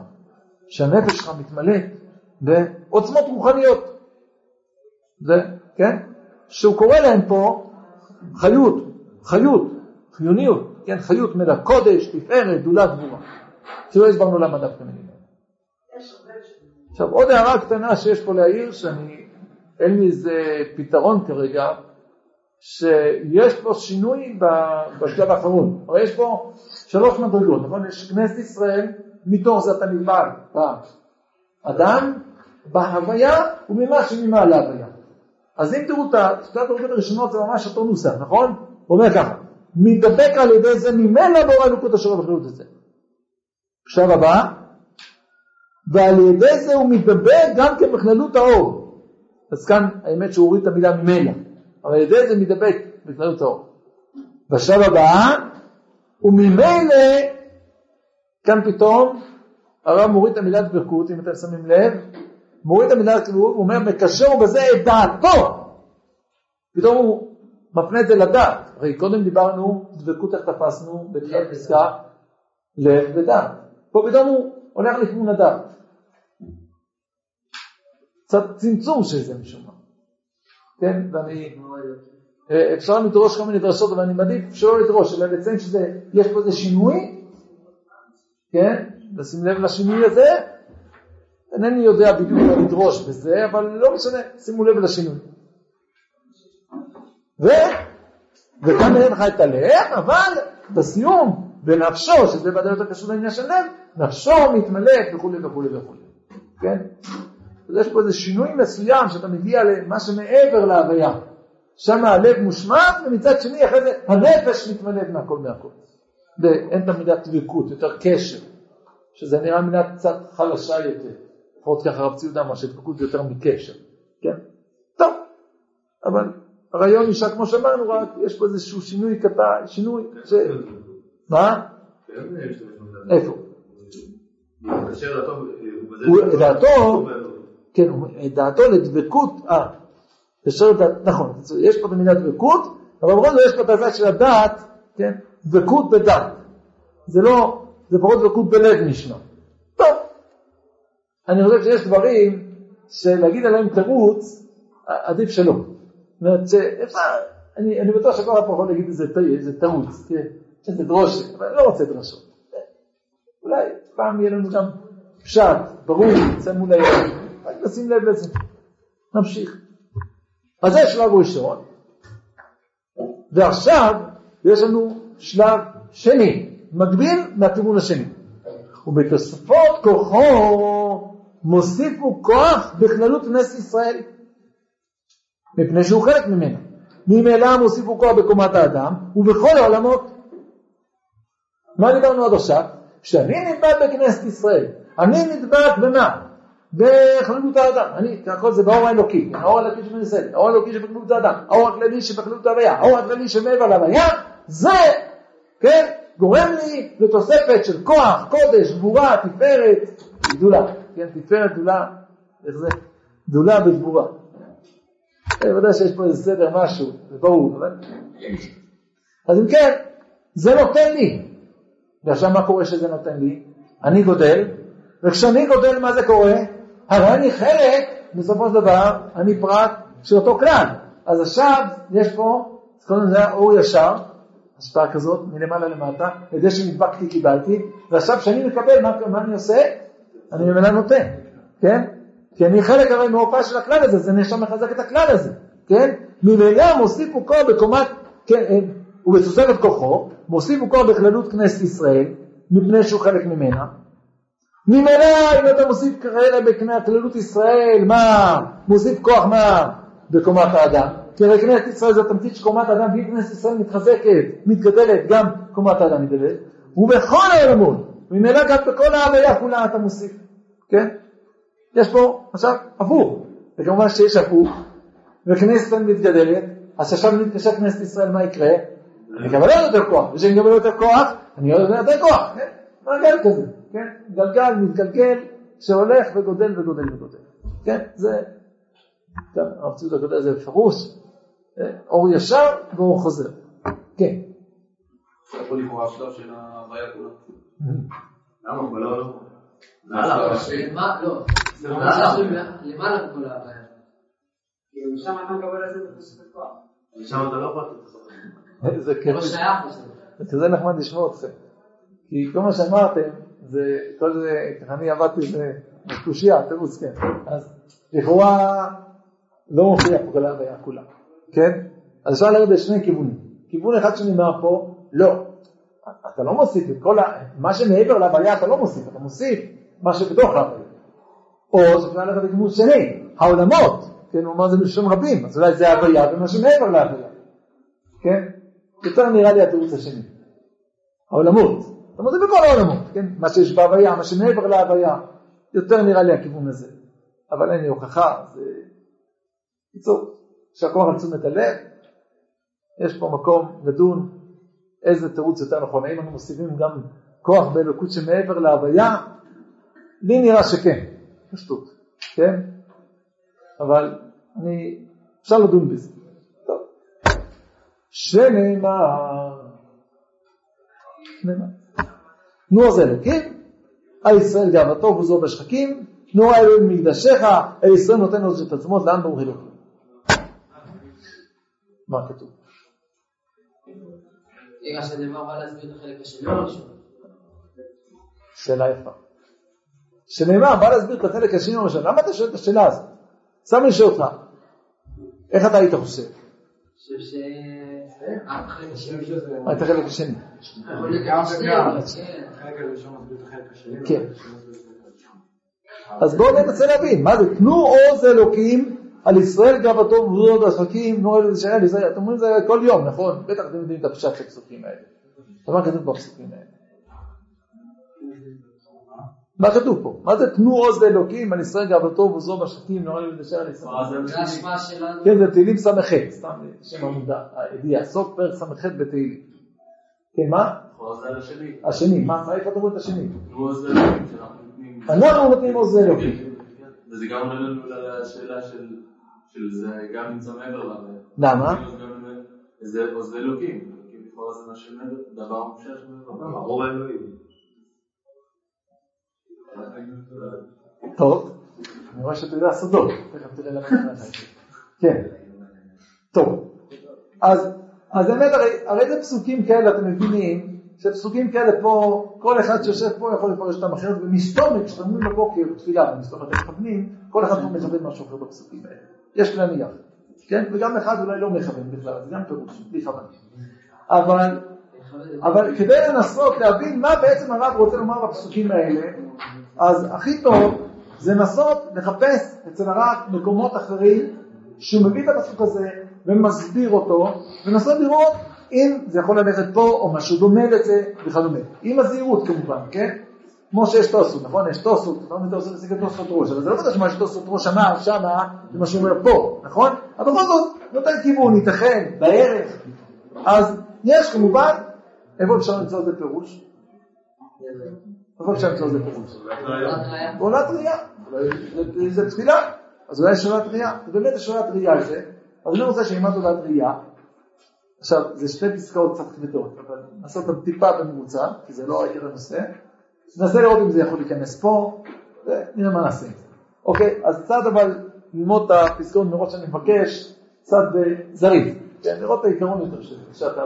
שהנפש שלך מתמלאת בעוצמות רוחניות. זה, כן? שהוא קורא להם פה חיות, חיות, חיוניות, כן? חיות מלא קודש, תפארת, גדולה גבורה. שלא הסברנו למה דווקא מילים. עכשיו עוד הערה קטנה שיש פה להעיר, שאני, אין לי איזה פתרון כרגע, שיש פה שינוי בשלב האחרון. הרי יש פה שלוש מדרגות, נכון? יש כנסת ישראל, מתוך זה אתה נלמד באדם, בהוויה וממה שממעל ההוויה. אז אם תראו את שתי הדרגות הראשונות זה ממש אותו נוסח, נכון? הוא אומר ככה, מתדבק על ידי זה ממילא בורא אלוקות אשר בחירות את זה. עכשיו הבא, ועל ידי זה הוא מתדבק גם כן בכללות האור. אז כאן האמת שהוא הוריד את המילה ממילא, אבל על ידי זה מתדבק בכללות האור. בשלב הבא, וממילא, כאן פתאום הרב מוריד את המילה דבקות, אם אתם שמים לב, מוריד את המילה דבקות, הוא אומר מקשר בזה את דעתו. פתאום הוא מפנה את זה לדעת. הרי קודם דיברנו, דבקות איך תפסנו בתחילת פסקה, לב ודעת. פה פתאום הוא הולך לכיוון הדעת. קצת צמצום של זה משום מה. כן, ואני, אה, אפשר לדרוש כל מיני דרשות, אבל אני מעדיף שלא לדרוש, אלא לציין שיש פה איזה שינוי, כן, לשים לב לשינוי הזה, אינני יודע בדיוק מה לדרוש בזה, אבל לא משנה, שימו לב לשינוי. ו... וכאן נראה לך את הלב, אבל בסיום, בנפשו, שזה ודאי יותר קשור לעניין של לב, נפשו מתמלאת וכולי וכולי וכולי, כן? אז יש פה איזה שינוי מסוים שאתה מגיע למה שמעבר להוויה. שם הלב מושמט, ומצד שני אחרי זה הנפש מתמלאת מהכל מהכל. ואין את המילה דבקות, יותר קשר, שזה נראה מילה קצת חלשה יותר. לפחות ככה רב ציודה אמר שדבקות זה יותר מקשר, כן? טוב, אבל הרעיון נשאר כמו שאמרנו, רק יש פה איזשהו שינוי קטן, שינוי ש... מה?
כן, יש לו משמעות.
איפה?
כאשר דעתו,
כן, דעתו לדבקות, אה, לדעת, נכון, יש פה את המילה דבקות, אבל בכל זאת יש פה את הצד של הדעת, כן, דבקות בדעת. זה לא, זה פחות דבקות בלב נשמע. טוב, אני חושב שיש דברים שלהגיד עליהם תירוץ, עדיף שלא. זאת אומרת אני, אני בטוח שכל אחד יכול להגיד איזה תירוץ, כן, איזה דרושה, אבל אני לא רוצה דרשות. אולי פעם יהיה לנו גם פשט, ברור, יצא מול העניין, רק נשים לב לזה. נמשיך. אז זה שלב ראשון, ועכשיו יש לנו שלב שני, מקביל מהכיוון השני. ובתוספות כוחו מוסיפו כוח בכללות כנסת ישראל מפני שהוא חלק ממנה. ממילא מוסיפו כוח בקומת האדם ובכל העולמות. מה דיברנו עד עכשיו? שאני נדבק בכנסת ישראל, אני נדבק במה? בכללות האדם, אני, הכל זה באור האלוקי, האור האלוקי ישראל, האור האלוקי שבכללות האדם, האור הכללי שבכללות ההוויה, האור הכללי שמעבר להוויה, זה, כן, גורם לי לתוספת של כוח, קודש, גבורה, תפארת, גדולה, כן, תפארת, גדולה, איך זה? גדולה בגבורה. אני יודע שיש פה איזה סדר משהו, זה ברור, אבל... אז אם כן, זה נותן לי. ועכשיו מה קורה שזה נותן לי? אני גודל, וכשאני גודל מה זה קורה? הרי אני חלק, בסופו של דבר, אני פרט של אותו כלל. אז עכשיו יש פה, קודם זה היה אור ישר, השפעה כזאת, מלמעלה למטה, ידי שנדבקתי קיבלתי, ועכשיו כשאני מקבל, מה, מה אני עושה? אני ממילא נותן, כן? כי אני חלק הרי מהופעה של הכלל הזה, זה נשם מחזק את הכלל הזה, כן? ממילא מוסיפו כוח בקומת, כן, אה, ובתוספת כוחו, מוסיפו כוח בכללות כנסת ישראל, מפני שהוא חלק ממנה. ממילא אם אתה מוסיף כאלה בכללות ישראל, מה? מוסיף כוח מה? בקומת האדם. כי הרי כנסת ישראל זה התמצית של קומת האדם, ואם כנסת ישראל מתחזקת, מתגדלת, גם קומת האדם מתגדלת, ובכל העולמות, ממילא גם בכל ההוויה כולה אתה מוסיף, כן? יש פה עכשיו הפוך, וכמובן שיש הפוך, וכנסת ישראל מתגדלת, אז עכשיו מתקשר כנסת ישראל, מה יקרה? אני אקבל עוד יותר כוח, וכשאני אקבל יותר כוח, אני עוד יותר כוח, כן? מעגל כזה, כן? גלגל מתגלגל, שהולך וגודל וגודל וגודל, כן? זה, גם הרב ציודה כותב את זה בפירוש, אור ישר ואור חוזר, כן.
לכאורה של כולה.
למה? אבל לא, לא.
לא.
זה
למעלה מכל ההוויה.
משם אתה מקבל איזה תוספת כוח.
שם אתה לא יכול
לא.
זה כזה נחמד לשמוע אתכם, כי כל מה שאמרתם, זה, כל זה, ככה אני עבדתי בקושייה, תירוץ, כן, אז לכאורה לא מופיע פה כל ההוויה כולה, כן? אז אפשר לרדת לשני כיוונים, כיוון אחד שנאמר פה, לא, אתה לא מוסיף את כל ה... מה שמעבר להוויה אתה לא מוסיף, אתה מוסיף מה שבתוך ההוויה. או שאפשר ללכת לכיוון שני, העולמות, כן, הוא אמר זה בלשון רבים, אז אולי זה ההוויה ומה שמעבר להוויה, כן? יותר נראה לי התירוץ השני. העולמות. זאת אומרת, זה בכל העולמות, כן? מה שיש בהוויה, מה שמעבר להוויה. יותר נראה לי הכיוון הזה. אבל אין לי הוכחה, זה... בקיצור, יישר כוח על תשומת הלב. יש פה מקום לדון איזה תירוץ יותר נכון. האם אנחנו מוסיפים גם כוח באלוקות שמעבר להוויה? לי נראה שכן, פשטות, כן? אבל אני... אפשר לדון בזה. טוב. שנאמר, שנאמר, נו אז אלוקים, על ישראל גאוותו וזו בשחקים, נו אלוהים מקדשך, אל ישראל נותן לו את עצמות לעם ברוך אלוקים. מה כתוב? שאלה יפה. שנאמר, בא להסביר את החלק השני הראשון, למה אתה שואל את השאלה הזאת? סתם אני שואל אותך, איך אתה היית חושב?
אני חושב ש... אה, השני זה...
מה את החלק השני?
כן.
כן. אז בואו ננסה להבין, מה זה? תנו עוז אלוקים על ישראל גאוותו ובריאות השחקים, נו אלו ישראל, ישראל, אתם אומרים את זה כל יום, נכון? בטח אתם יודעים את הפשט של הפסוקים האלה. אז מה כתוב בפסוקים האלה? מה כתוב פה? מה זה תנו עוז לאלוקים על ישראל גאוותו ובריאות השחקים, נו אלו ישראל, ישראל.
זה ההשפעה שלנו.
כן, זה תהילים ס"ח, סתם שם עמודה, סוף פרק ס"ח בתהילים. כן, מה?
זה על השני.
השני, מה, מה, איפה אתה רואה את השני? אנחנו נותנים עוז לאלוקים.
וזה גם עונה לנו לשאלה של של זה גם נמצא מעבר להוויה.
למה?
זה עוז אלוקים. אלוקים לכאורה זה מה שמעבר, דבר מושך שמעבר.
הרוב האלוהים.
טוב, אני רואה שאתה יודע סודות, תכף תראה למה זה. כן, טוב, אז, אז באמת הרי, הרי זה פסוקים כאלה, אתם מבינים, שפסוקים כאלה פה, כל אחד שיושב פה יכול לפרש אותם אחרת, ומסתומת, אומרים בבוקר תפילה, ומסתומת מכוונים, כל אחד פה מכוון משהו אחר בפסוקים האלה. יש להניח, כן? וגם אחד אולי לא מכוון בכלל, זה גם פירוש, בלי כוונה. אבל אבל כדי לנסות להבין מה בעצם הרב רוצה לומר בפסוקים האלה, אז הכי טוב זה לנסות לחפש אצל הרב מקומות אחרים שהוא מביא את הפסוק הזה ומסביר אותו, ומנסה לראות אם זה יכול ללכת פה או משהו דומה לזה וכדומה. עם הזהירות כמובן, כן? כמו שיש תוספות, נכון? יש תוספות, אתה אומר תוספות להשיג את תוספות ראש, אבל זה לא בטח שמה שתוספות ראש אמר שמה, זה מה שהוא אומר פה, נכון? אבל בכל זאת, נותן כיוון, ייתכן, בערך. אז יש כמובן, איפה אפשר למצוא את זה פירוש? איפה אפשר למצוא את זה פירוש? בעולת ראייה, זה תפילה, אז אולי יש שאלת ראייה, ובאמת יש שאלת ראייה על זה, אז אני רוצה שילמד עולת ראייה, עכשיו, זה שתי פסקאות קצת כבדות, אבל נעשה אותן טיפה בממוצע, כי זה לא עיקר הנושא, ננסה לראות אם זה יכול להיכנס פה, ונראה מה נעשה. אוקיי, אז קצת אבל ללמוד את הפסקאות מראש שאני מבקש, קצת בזריז, כן, לראות את העיקרון יותר של פרשת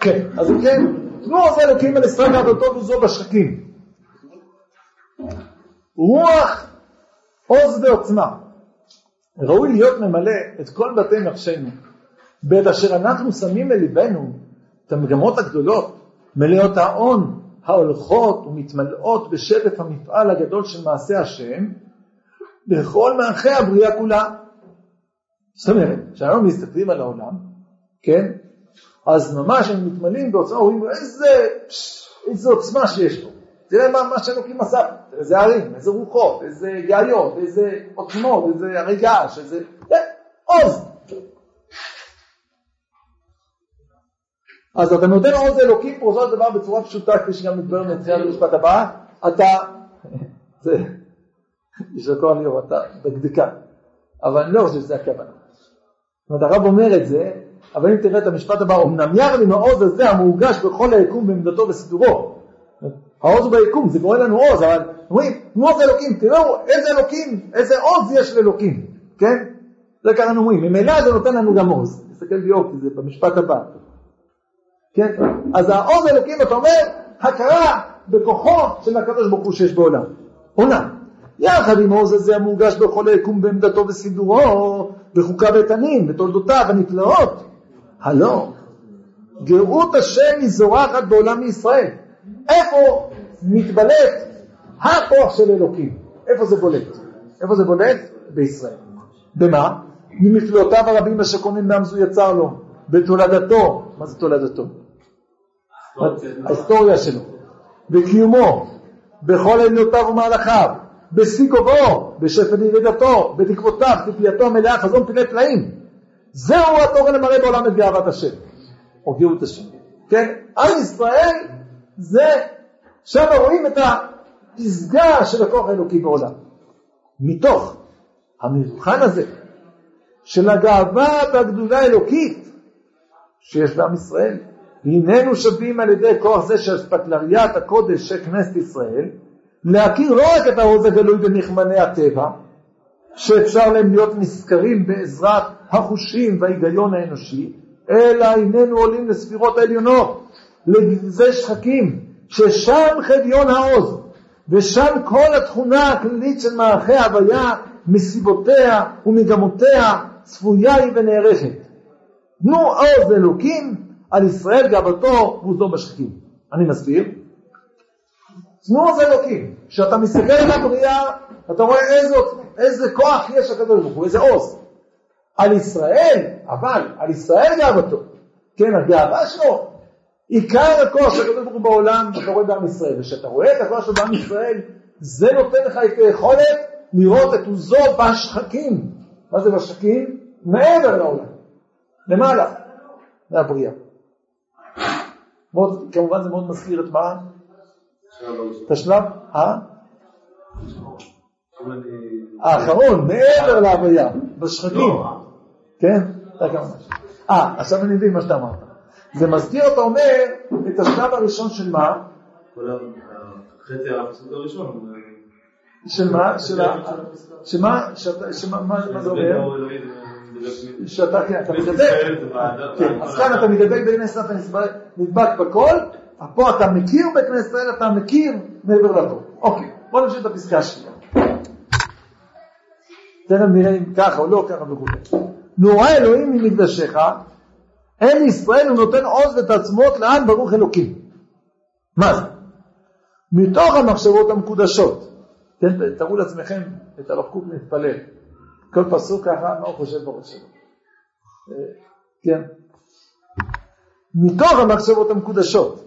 כן. אז אם כן, עוזר אלוקים על ישראל ועבודתו וזו בשחקים. רוח, עוז ועוצמה. ראוי להיות ממלא את כל בתי נפשנו, בעת אשר אנחנו שמים לליבנו את המגמות הגדולות, מלאות ההון, ההולכות ומתמלאות בשטף המפעל הגדול של מעשה השם, בכל מערכי הבריאה כולה. זאת אומרת, כשאנחנו מסתכלים על העולם, כן, אז ממש הם מתמלאים בעוצמה, אומרים איזה, איזה עוצמה שיש פה. תראה מה, מה שאלוקים עשה, איזה ערים, איזה רוחות, איזה גאיות, איזה עוצמות, איזה הרי געש, איזה... עוז. אז אתה נותן עוז אלוקים פירושו של דבר בצורה פשוטה, כפי שגם מתברר מתחילת המשפט הבא, אתה, זה, יישר כוח ליאור, אתה דקדקן, אבל אני לא חושב שזה הכוונה. זאת אומרת, הרב אומר את זה, אבל אם תראה את המשפט הבא, אמנם יחד עם העוז הזה המורגש בכל היקום בעמדתו וסידורו. העוז הוא ביקום, זה קורא לנו עוז, אבל אומרים, תנו עוז אלוקים, תראו איזה אלוקים, איזה עוז יש לאלוקים, כן? זה ככה אנחנו אומרים, ממילא זה נותן לנו גם עוז. תסתכל ליאור, כי זה במשפט הבא. כן? אז העוז אלוקים, אתה אומר, הכרה בכוחו של הקדוש ברוך הוא שיש בעולם. עונה. יחד עם העוז הזה המורגש בכל היקום בעמדתו וסידורו, בחוקיו איתנים, בתולדותיו הנפלאות. הלא, גאות השם היא זורחת בעולם מישראל. איפה מתבלט הכוח של אלוקים? איפה זה בולט? איפה זה בולט? בישראל. במה? ממפלאותיו הרבים אשר קונים מעם זו יצר לו, בתולדתו, מה זה תולדתו? ההיסטוריה שלו, בקיומו, בכל עליונותיו ומהלכיו, בשיא כובעו, בשפל ירידתו, בתקוותיו, תפייתו המלאה, חזון פלאי פלאים. זהו התוכן המראה בעולם את גאוות השם, או גאות השם. כן? עם ישראל זה, שם רואים את הפסגה של הכוח האלוקי בעולם. מתוך המבחן הזה של הגאווה והגדולה האלוקית שיש בעם ישראל, הננו שווים על ידי כוח זה של אספקלריית הקודש של כנסת ישראל, להכיר לא רק את העוז הגלוי בנכמני הטבע, שאפשר להם להיות נזכרים בעזרת החושים וההיגיון האנושי, אלא הננו עולים לספירות העליונות, לגזי שחקים, ששם חדיון העוז, ושם כל התכונה הכללית של מערכי ההוויה, מסיבותיה ומגמותיה, צפויה היא ונערכת. תנו עוז אלוקים על ישראל גאוותו ועוזו בשחקים. אני מסביר. תנו עוז אלוקים. כשאתה מסתכל על הבריאה, אתה רואה איזה, איזה כוח יש לקדוש ברוך הוא, איזה עוז. על ישראל, אבל על ישראל גאוותו. כן, הגאווה שלו, עיקר הכוח של הקדוש ברוך הוא בעולם, אתה רואה בעם ישראל. וכשאתה רואה את הכוח שלו בעם ישראל, זה נותן לך את היכולת לראות את עוזו בשחקים. מה זה בשחקים? מעבר לעולם. למעלה. מהבריאה. מאוד, כמובן זה מאוד מזכיר את מה? את השלב? אה? האחרון, מעבר להוויה, בשחקים. כן? אה, עכשיו אני מבין מה שאתה אמרת. זה מזכיר, אתה אומר, את השלב הראשון של מה?
חצי הפסוק הראשון.
של מה? של ה... שמה? שמה? מה זה אומר? שאתה, כן, אתה מדבק, כן, אז כאן אתה מדבק בעיני שנת הנדבק בכל, פה אתה מכיר בכנסת ישראל, אתה מכיר מעבר לטוב. אוקיי, בוא נמשיך את הפסקה השנייה. תכף נראה אם ככה או לא ככה וכו'. נורא אלוהים ממקדשך, אין ישראל הוא נותן עוז ותעצמות לעם ברוך אלוקים. מה זה? מתוך המחשבות המקודשות. תראו לעצמכם את הרב קוק מתפלל. כל פסוק ככה, מה הוא חושב בראש שלו. אה, כן. מתוך המחשבות המקודשות,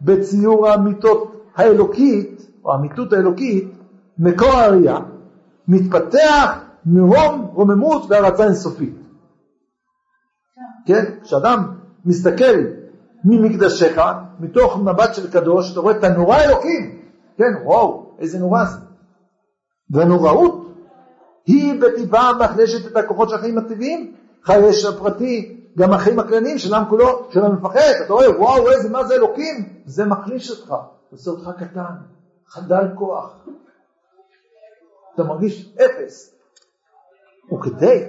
בציור האמיתות האלוקית, או האמיתות האלוקית, מקור הראייה, מתפתח מרום רוממות והרצה אינסופית. כן? כשאדם מסתכל ממקדשך, מתוך מבט של קדוש, אתה רואה את הנורא אלוקים. כן, וואו, איזה נורא זה. והנוראות היא בטבעה מחלשת את הכוחות של החיים הטבעיים, חיי הפרטי, גם החיים הכלליים של העם כולו, של המפחד, אתה רואה, וואו, איזה, מה זה אלוקים? זה מחליש אותך, עושה אותך קטן, חדל כוח. אתה מרגיש אפס. וכדי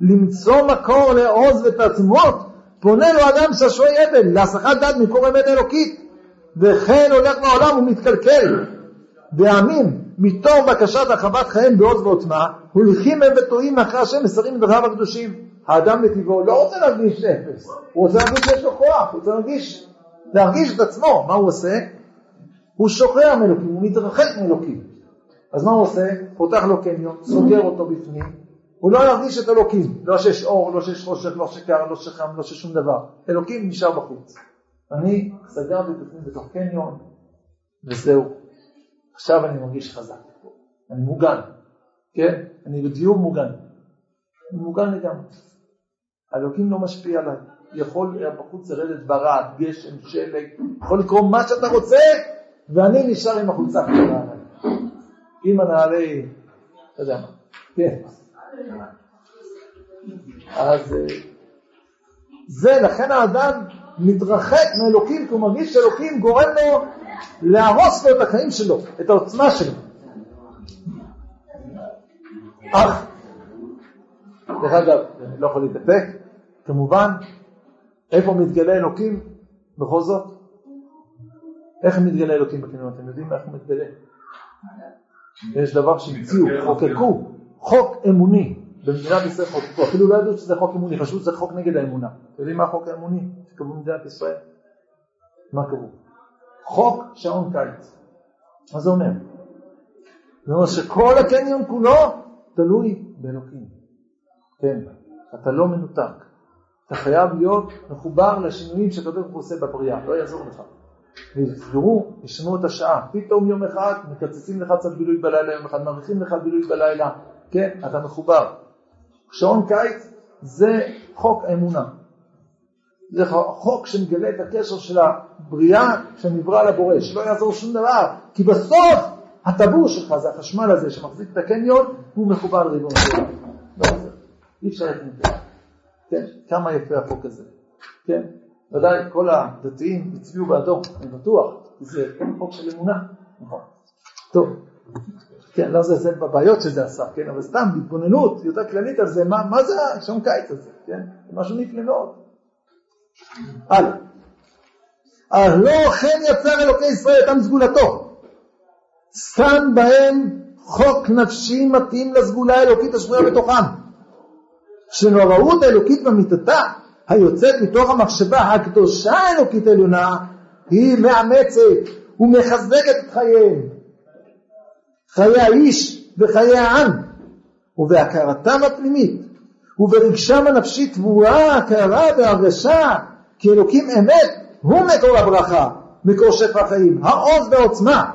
למצוא מקור לעוז ותעצמות, פונה לו אדם ששוי אבל, להסחת דעת מקור אמת אלוקית, וכן הולך לעולם ומתקלקל. ועמים, מתוך בקשת הרחבת חייהם בעוז ועוצמה, הולכים הם וטועים אחרי השם מסרים מדבריו הקדושים. האדם מטבעו לא רוצה להרגיש אפס, הוא רוצה להרגיש שיש לו כוח, הוא רוצה להרגיש, להרגיש את עצמו. מה הוא עושה? הוא שוחרר מאלוקים, הוא מתרחק מאלוקים. אז מה הוא עושה? פותח לו קניון, סוגר אותו בפנים, הוא לא ירגיש את אלוקים, לא שיש אור, לא שיש חושך, לא שקר, לא שחם, לא ששום דבר. אלוקים נשאר בחוץ. אני סגרתי את עצמי בתוך קניון, וזהו. עכשיו אני מרגיש חזק. אני מוגן, כן? אני בדיור מוגן. אני מוגן לגמרי. אלוקים לא משפיע עליי. יכול בחוץ לרדת ברד, גשם, שלג, יכול לקרוא מה שאתה רוצה, ואני נשאר עם החולצה קטנה עליי. עם הנעלי, אתה יודע מה, כן. אז אה, זה, לכן האדם מתרחק מאלוקים, כי הוא מרגיש שאלוקים גורם לו להרוס לו את החיים שלו, את העוצמה שלו. אך, דרך אגב, לא יכול להתאפק, כמובן, איפה מתגלה אלוקים בכל זאת? איך מתגלה אלוקים בקניון? אתם יודעים איך הוא מתגלה? יש דבר שהמציאו, חוקקו, חוק אמוני. במדינת ישראל חוקקו, אפילו לא ידעו שזה חוק אמוני, חשבו שזה חוק נגד האמונה. אתם יודעים מה החוק האמוני שקבעו במדינת ישראל? מה קבעו? חוק שעון קיץ. מה זה אומר? זה אומר שכל הקניון כולו תלוי באלוקים. כן, אתה לא מנותק. אתה חייב להיות מחובר לשינויים שהקדוש ברוך הוא עושה בבריאה, לא יעזור לך. ויסגרו, ישנו את השעה. פתאום יום אחד מקצצים לך קצת בילוי בלילה, יום אחד מאריכים לך בילוי בלילה. כן, אתה מחובר. שעון קיץ זה חוק האמונה. זה חוק שמגלה את הקשר של הבריאה שנברא לבורא, שלא יעזור שום דבר, כי בסוף הטבור שלך זה החשמל הזה שמחזיק את הקניון, הוא מחובר לריבון שלנו. לא עוזר, אי אפשר להתנתק. כן, כמה יפה החוק הזה. כן, ודאי כל הדתיים הצביעו בעדו, אני בטוח, זה חוק של אמונה, נכון. טוב. כן, לא זה בבעיות שזה עשה, כן, אבל סתם בהתבוננות יותר כללית על זה, מה, מה זה השעון קיץ הזה, כן, זה משהו נפלא מאוד. הלאה. לא כן יצר אלוקי ישראל אותם סגולתו, שם בהם חוק נפשי מתאים לסגולה האלוקית השבויה בתוכם, שנוראות האלוקית במיטתה היוצאת מתוך המחשבה הקדושה האלוקית העליונה היא מאמצת ומחזקת את חייהם. חיי האיש וחיי העם, ובהכרתם הפנימית, וברגשם הנפשי תבואה, הכרה והרגשה, כי אלוקים אמת הוא מקור הברכה, מקור שפע החיים, העוז והעוצמה.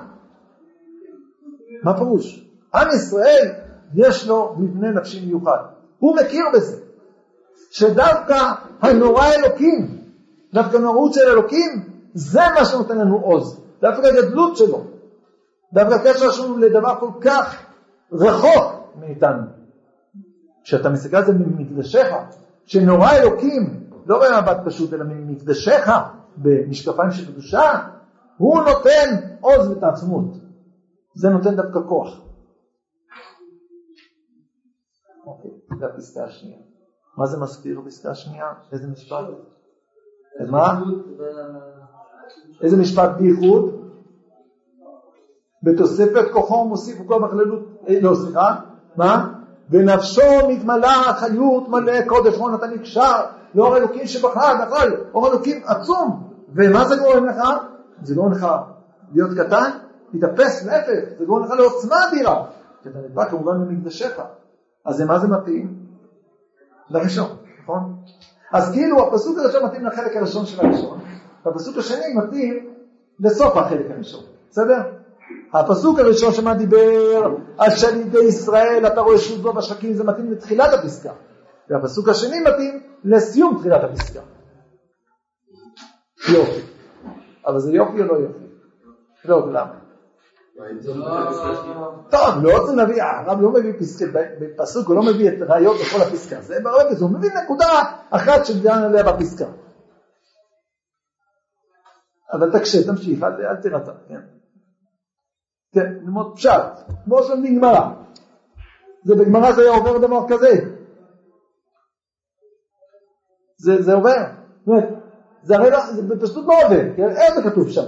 מה פירוש? עם ישראל יש לו מבנה נפשי מיוחד, הוא מכיר בזה, שדווקא הנורא אלוקים, דווקא הנוראות של אלוקים, זה מה שנותן לנו עוז, דווקא הגדלות שלו, דווקא הקשר שלנו לדבר כל כך רחוק מאיתנו. כשאתה מסתכל על זה ממקדשיך, שנורא אלוקים, לא במבט פשוט, אלא ממקדשיך, במשקפיים של קדושה, הוא נותן עוז ותעצמות. זה נותן דווקא כוח. אוקיי, זה הפסקה השנייה. מה זה מזכיר בפסקה השנייה? איזה משפט? מה? איזה משפט בייחוד? בתוספת כוחו מוסיף כל בכללות, אה, לא סליחה, מה? ונפשו מתמלאה חיות מלא קודש רון אתה נקשר לאור אלוקים שבחר נכון אור אלוקים עצום ומה זה גורם לך? זה גורם לך להיות קטן, להתאפס להפך, זה גורם לך לעוצמה אדירה כי אתה נדבק כמובן במקדשך אז למה זה מתאים? לראשון, נכון? אז כאילו הפסוק הראשון מתאים לחלק הראשון של הראשון והפסוק השני מתאים לסוף החלק הראשון, בסדר? הפסוק הראשון שמה דיבר על שליטי ישראל, אתה רואה שוב בו בשחקים, זה מתאים לתחילת הפסקה. והפסוק השני מתאים לסיום תחילת הפסקה. יופי. אבל זה יופי או לא יופי? לא, למה? טוב, לא רוצה להביא, הרב לא מביא פסקי, בפסוק הוא לא מביא את ראיות בכל הפסקה, זה ברמז, הוא מביא נקודה אחת שדיברנו עליה בפסקה. אבל תקשה, תמשיך, אל תירתע, כן? כן, ללמוד פשט, כמו שלומדים גמרא. זה בגמרא זה היה עובר דבר כזה. זה, זה עובר. זה הרי לא, זה פשוט לא עובר, כן? איך זה כתוב שם?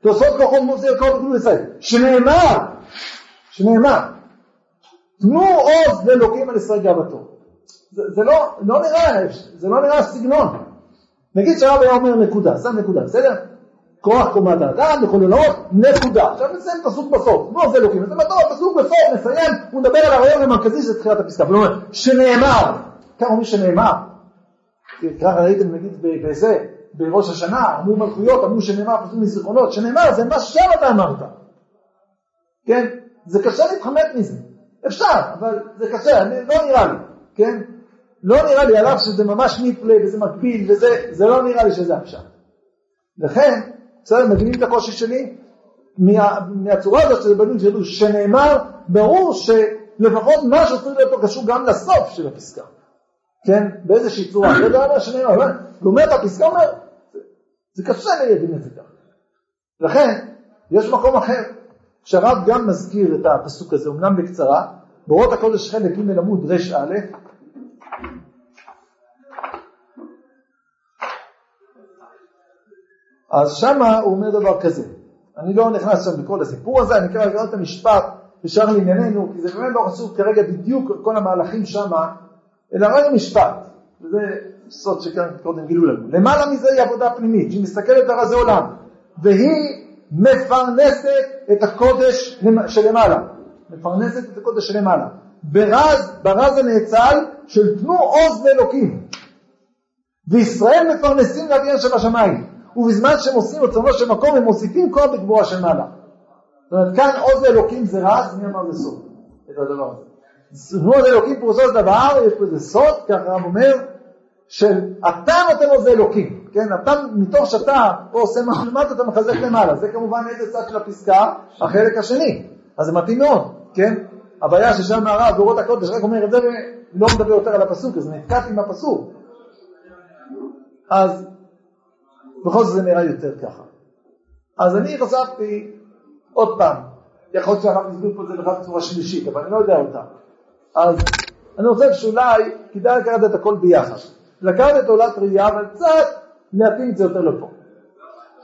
תוספות כוחות מוסר כל כתוב ישראל. שנאמר, שנאמר, תנו עוז לאלוקים על ישראל גאוותו. זה, זה לא, לא נראה, זה לא נראה סגנון. נגיד שהרב היה אומר נקודה, שם נקודה, בסדר? כוח קומת האדם, מחוללות, נקודה. עכשיו נסיים פסוק בסוף, לא זה אלוקים, זה בטוח, פסוק בסוף, נסיים, הוא מדבר על הרעיון המרכזי של תחילת הפסקה, והוא אומר, שנאמר, ככה אומרים שנאמר, ככה ראיתם נגיד בזה, בראש השנה, אמרו מלכויות, אמרו שנאמר פסוק מזיכרונות, שנאמר זה מה שם אתה אמרת, כן? זה קשה להתחמק מזה, אפשר, אבל זה קשה, לא נראה לי, כן? לא נראה לי, על אף שזה ממש נפלא וזה מקביל וזה, זה לא נראה לי שזה אפשר. לכן, בסדר, מבינים את הקושי שלי? מה, מהצורה הזאת שזה בנוי שידעו שנאמר, ברור שלפחות משהו צריך להיות קשור גם לסוף של הפסקה, כן? באיזושהי צורה, לא אומר שנאמר, לומד את הפסקה אומר, זה קשה להבין את זה ככה. לכן, יש מקום אחר, שהרב גם מזכיר את הפסוק הזה, אמנם בקצרה, באורות הקודש חלק ג' עמוד ר"א, אז שמה הוא אומר דבר כזה, אני לא נכנס שם לכל הסיפור הזה, אני כרגע את המשפט ישר לענייננו, כי זה באמת לא חשוב כרגע בדיוק כל המהלכים שמה, אלא רק המשפט, וזה סוד שכאן קודם גילו לנו. למעלה מזה היא עבודה פנימית, שהיא מסתכלת על עולם, והיא מפרנסת את הקודש שלמעלה, מפרנסת את הקודש שלמעלה, ברז, ברז הנאצל של תנו עוז לאלוקים, וישראל מפרנסים לאוויר שבשמיים. ובזמן שהם עושים רצונו של מקום הם מוסיפים כוח בגבורה של מעלה. זאת אומרת, כאן עוז לאלוקים זה רז, מי אמר סוד, את הדבר הזה. נו עוז לאלוקים פירושו של דבר, יש פה איזה סוד, ככה הרב אומר, של אתה נותן עוז לאלוקים, כן, אתה מתוך שאתה פה עושה משהו למטה אתה מחזק למעלה, זה כמובן איזה צד של הפסקה, החלק השני, אז זה מתאים מאוד, כן, הבעיה ששם הרב באורות הקודש רק אומר את זה ולא מדבר יותר על הפסוק, אז נתקעתי עם הפסוק, אז בכל זאת זה נראה יותר ככה. אז אני חשבתי, עוד פעם, יכול להיות שאנחנו נסביר פה את זה בכלל בצורה שלישית, אבל אני לא יודע אותה. אז אני חושב שאולי כדאי לקחת את הכל ביחד. לקחת את עולת ראייה, אבל קצת להתאים את זה יותר לפה.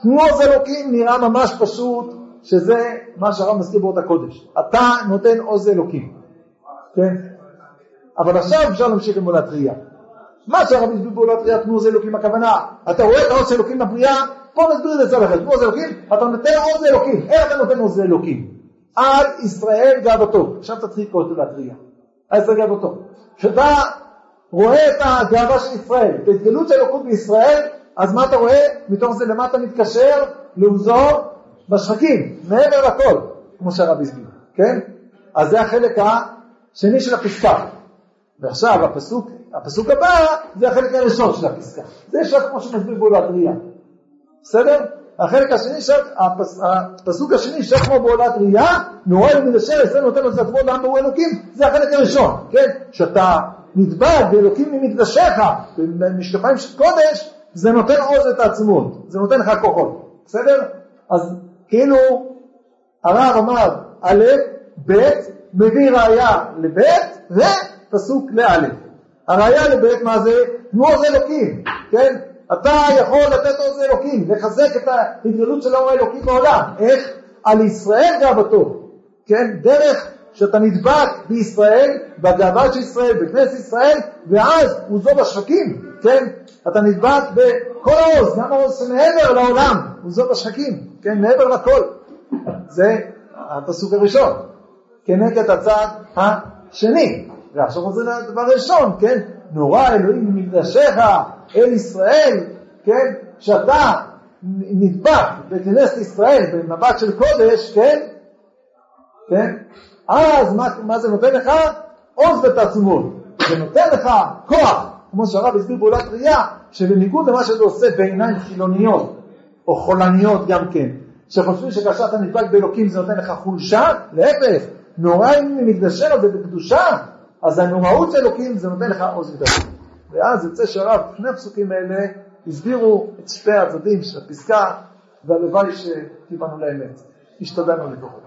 תנו עוז אלוקים נראה ממש פשוט, שזה מה שהרב מזכיר באות הקודש. אתה נותן עוז אלוקים, כן? אבל עכשיו אפשר להמשיך עם עולת ראייה. מה שהרב הסביר פעולת ראייה תנו זה אלוקים הכוונה? אתה רואה את העוז אלוקים בבריאה? בוא נסביר את זה אצל אחר. תנו עוז אלוקים, אתה נותן עוז אלוקים. איך אתה נותן עוז אלוקים? על ישראל גאוותו. עכשיו תתחיל כל תעולת ראייה. על ישראל גאוותו. כשאתה רואה את הגאווה של ישראל, את ההתגלות של אלוקות בישראל, אז מה אתה רואה? מתוך זה למה אתה מתקשר? לעוזו בשחקים, מעבר לכל, כמו שהרב הסביר, כן? אז זה החלק השני של הפסקה. ועכשיו הפסוק הפסוק הבא זה החלק הראשון של הפסקה. זה יש רק כמו שמסביר בעולת ראייה. בסדר? החלק השני, הפסוק השני שכמו בעולת ראייה, נורא מנשר אצלנו נותן לזה עצמו לעם ברור אלוקים, זה החלק הראשון, כן? שאתה נדבק באלוקים ממקדשיך, במשקפיים של קודש, זה נותן עוז את העצמות, זה נותן לך כוחות, בסדר? אז כאילו הרב אמר א', ב', מביא ראייה לב', ופסוק לא'. הראיה לבית מה זה? תנו עוז אלוקים, כן? אתה יכול לתת עוד לאלוקים, לחזק את ההתגלות של האור האלוקי בעולם. איך? על ישראל גאוותו, כן? דרך שאתה נדבק בישראל, בגאווה של ישראל, בכנסת ישראל, ואז הוא זו בשחקים, כן? אתה נדבק בכל העוז, גם העוז שמעבר לעולם, הוא זו בשחקים, כן? מעבר לכל. זה הפסוק הראשון, כנגד הצד השני. ועכשיו חוזרים לדבר ראשון, כן? נורא אלוהים ממקדשך אל ישראל, כן? שאתה נדבק בכנסת ישראל במבט של קודש, כן? כן? אז מה, מה זה נותן לך? עוז ותעצומות. זה נותן לך כוח, כמו שהרב הסביר פעולת ראייה, שבניגוד למה שזה עושה בעיניים חילוניות, או חולניות גם כן, שחושבים שכאשר אתה נדבק באלוקים זה נותן לך חולשה, להפך, נוראים ממקדשנו ובקדושה, אז הנוראות של אלוקים זה נותן לך עוז ותעצומות. ואז יוצא שהרב, לפני הפסוקים האלה, הסבירו את שתי הצדדים של הפסקה, והלוואי שכיוונו לאמת. השתדלנו לקרוא.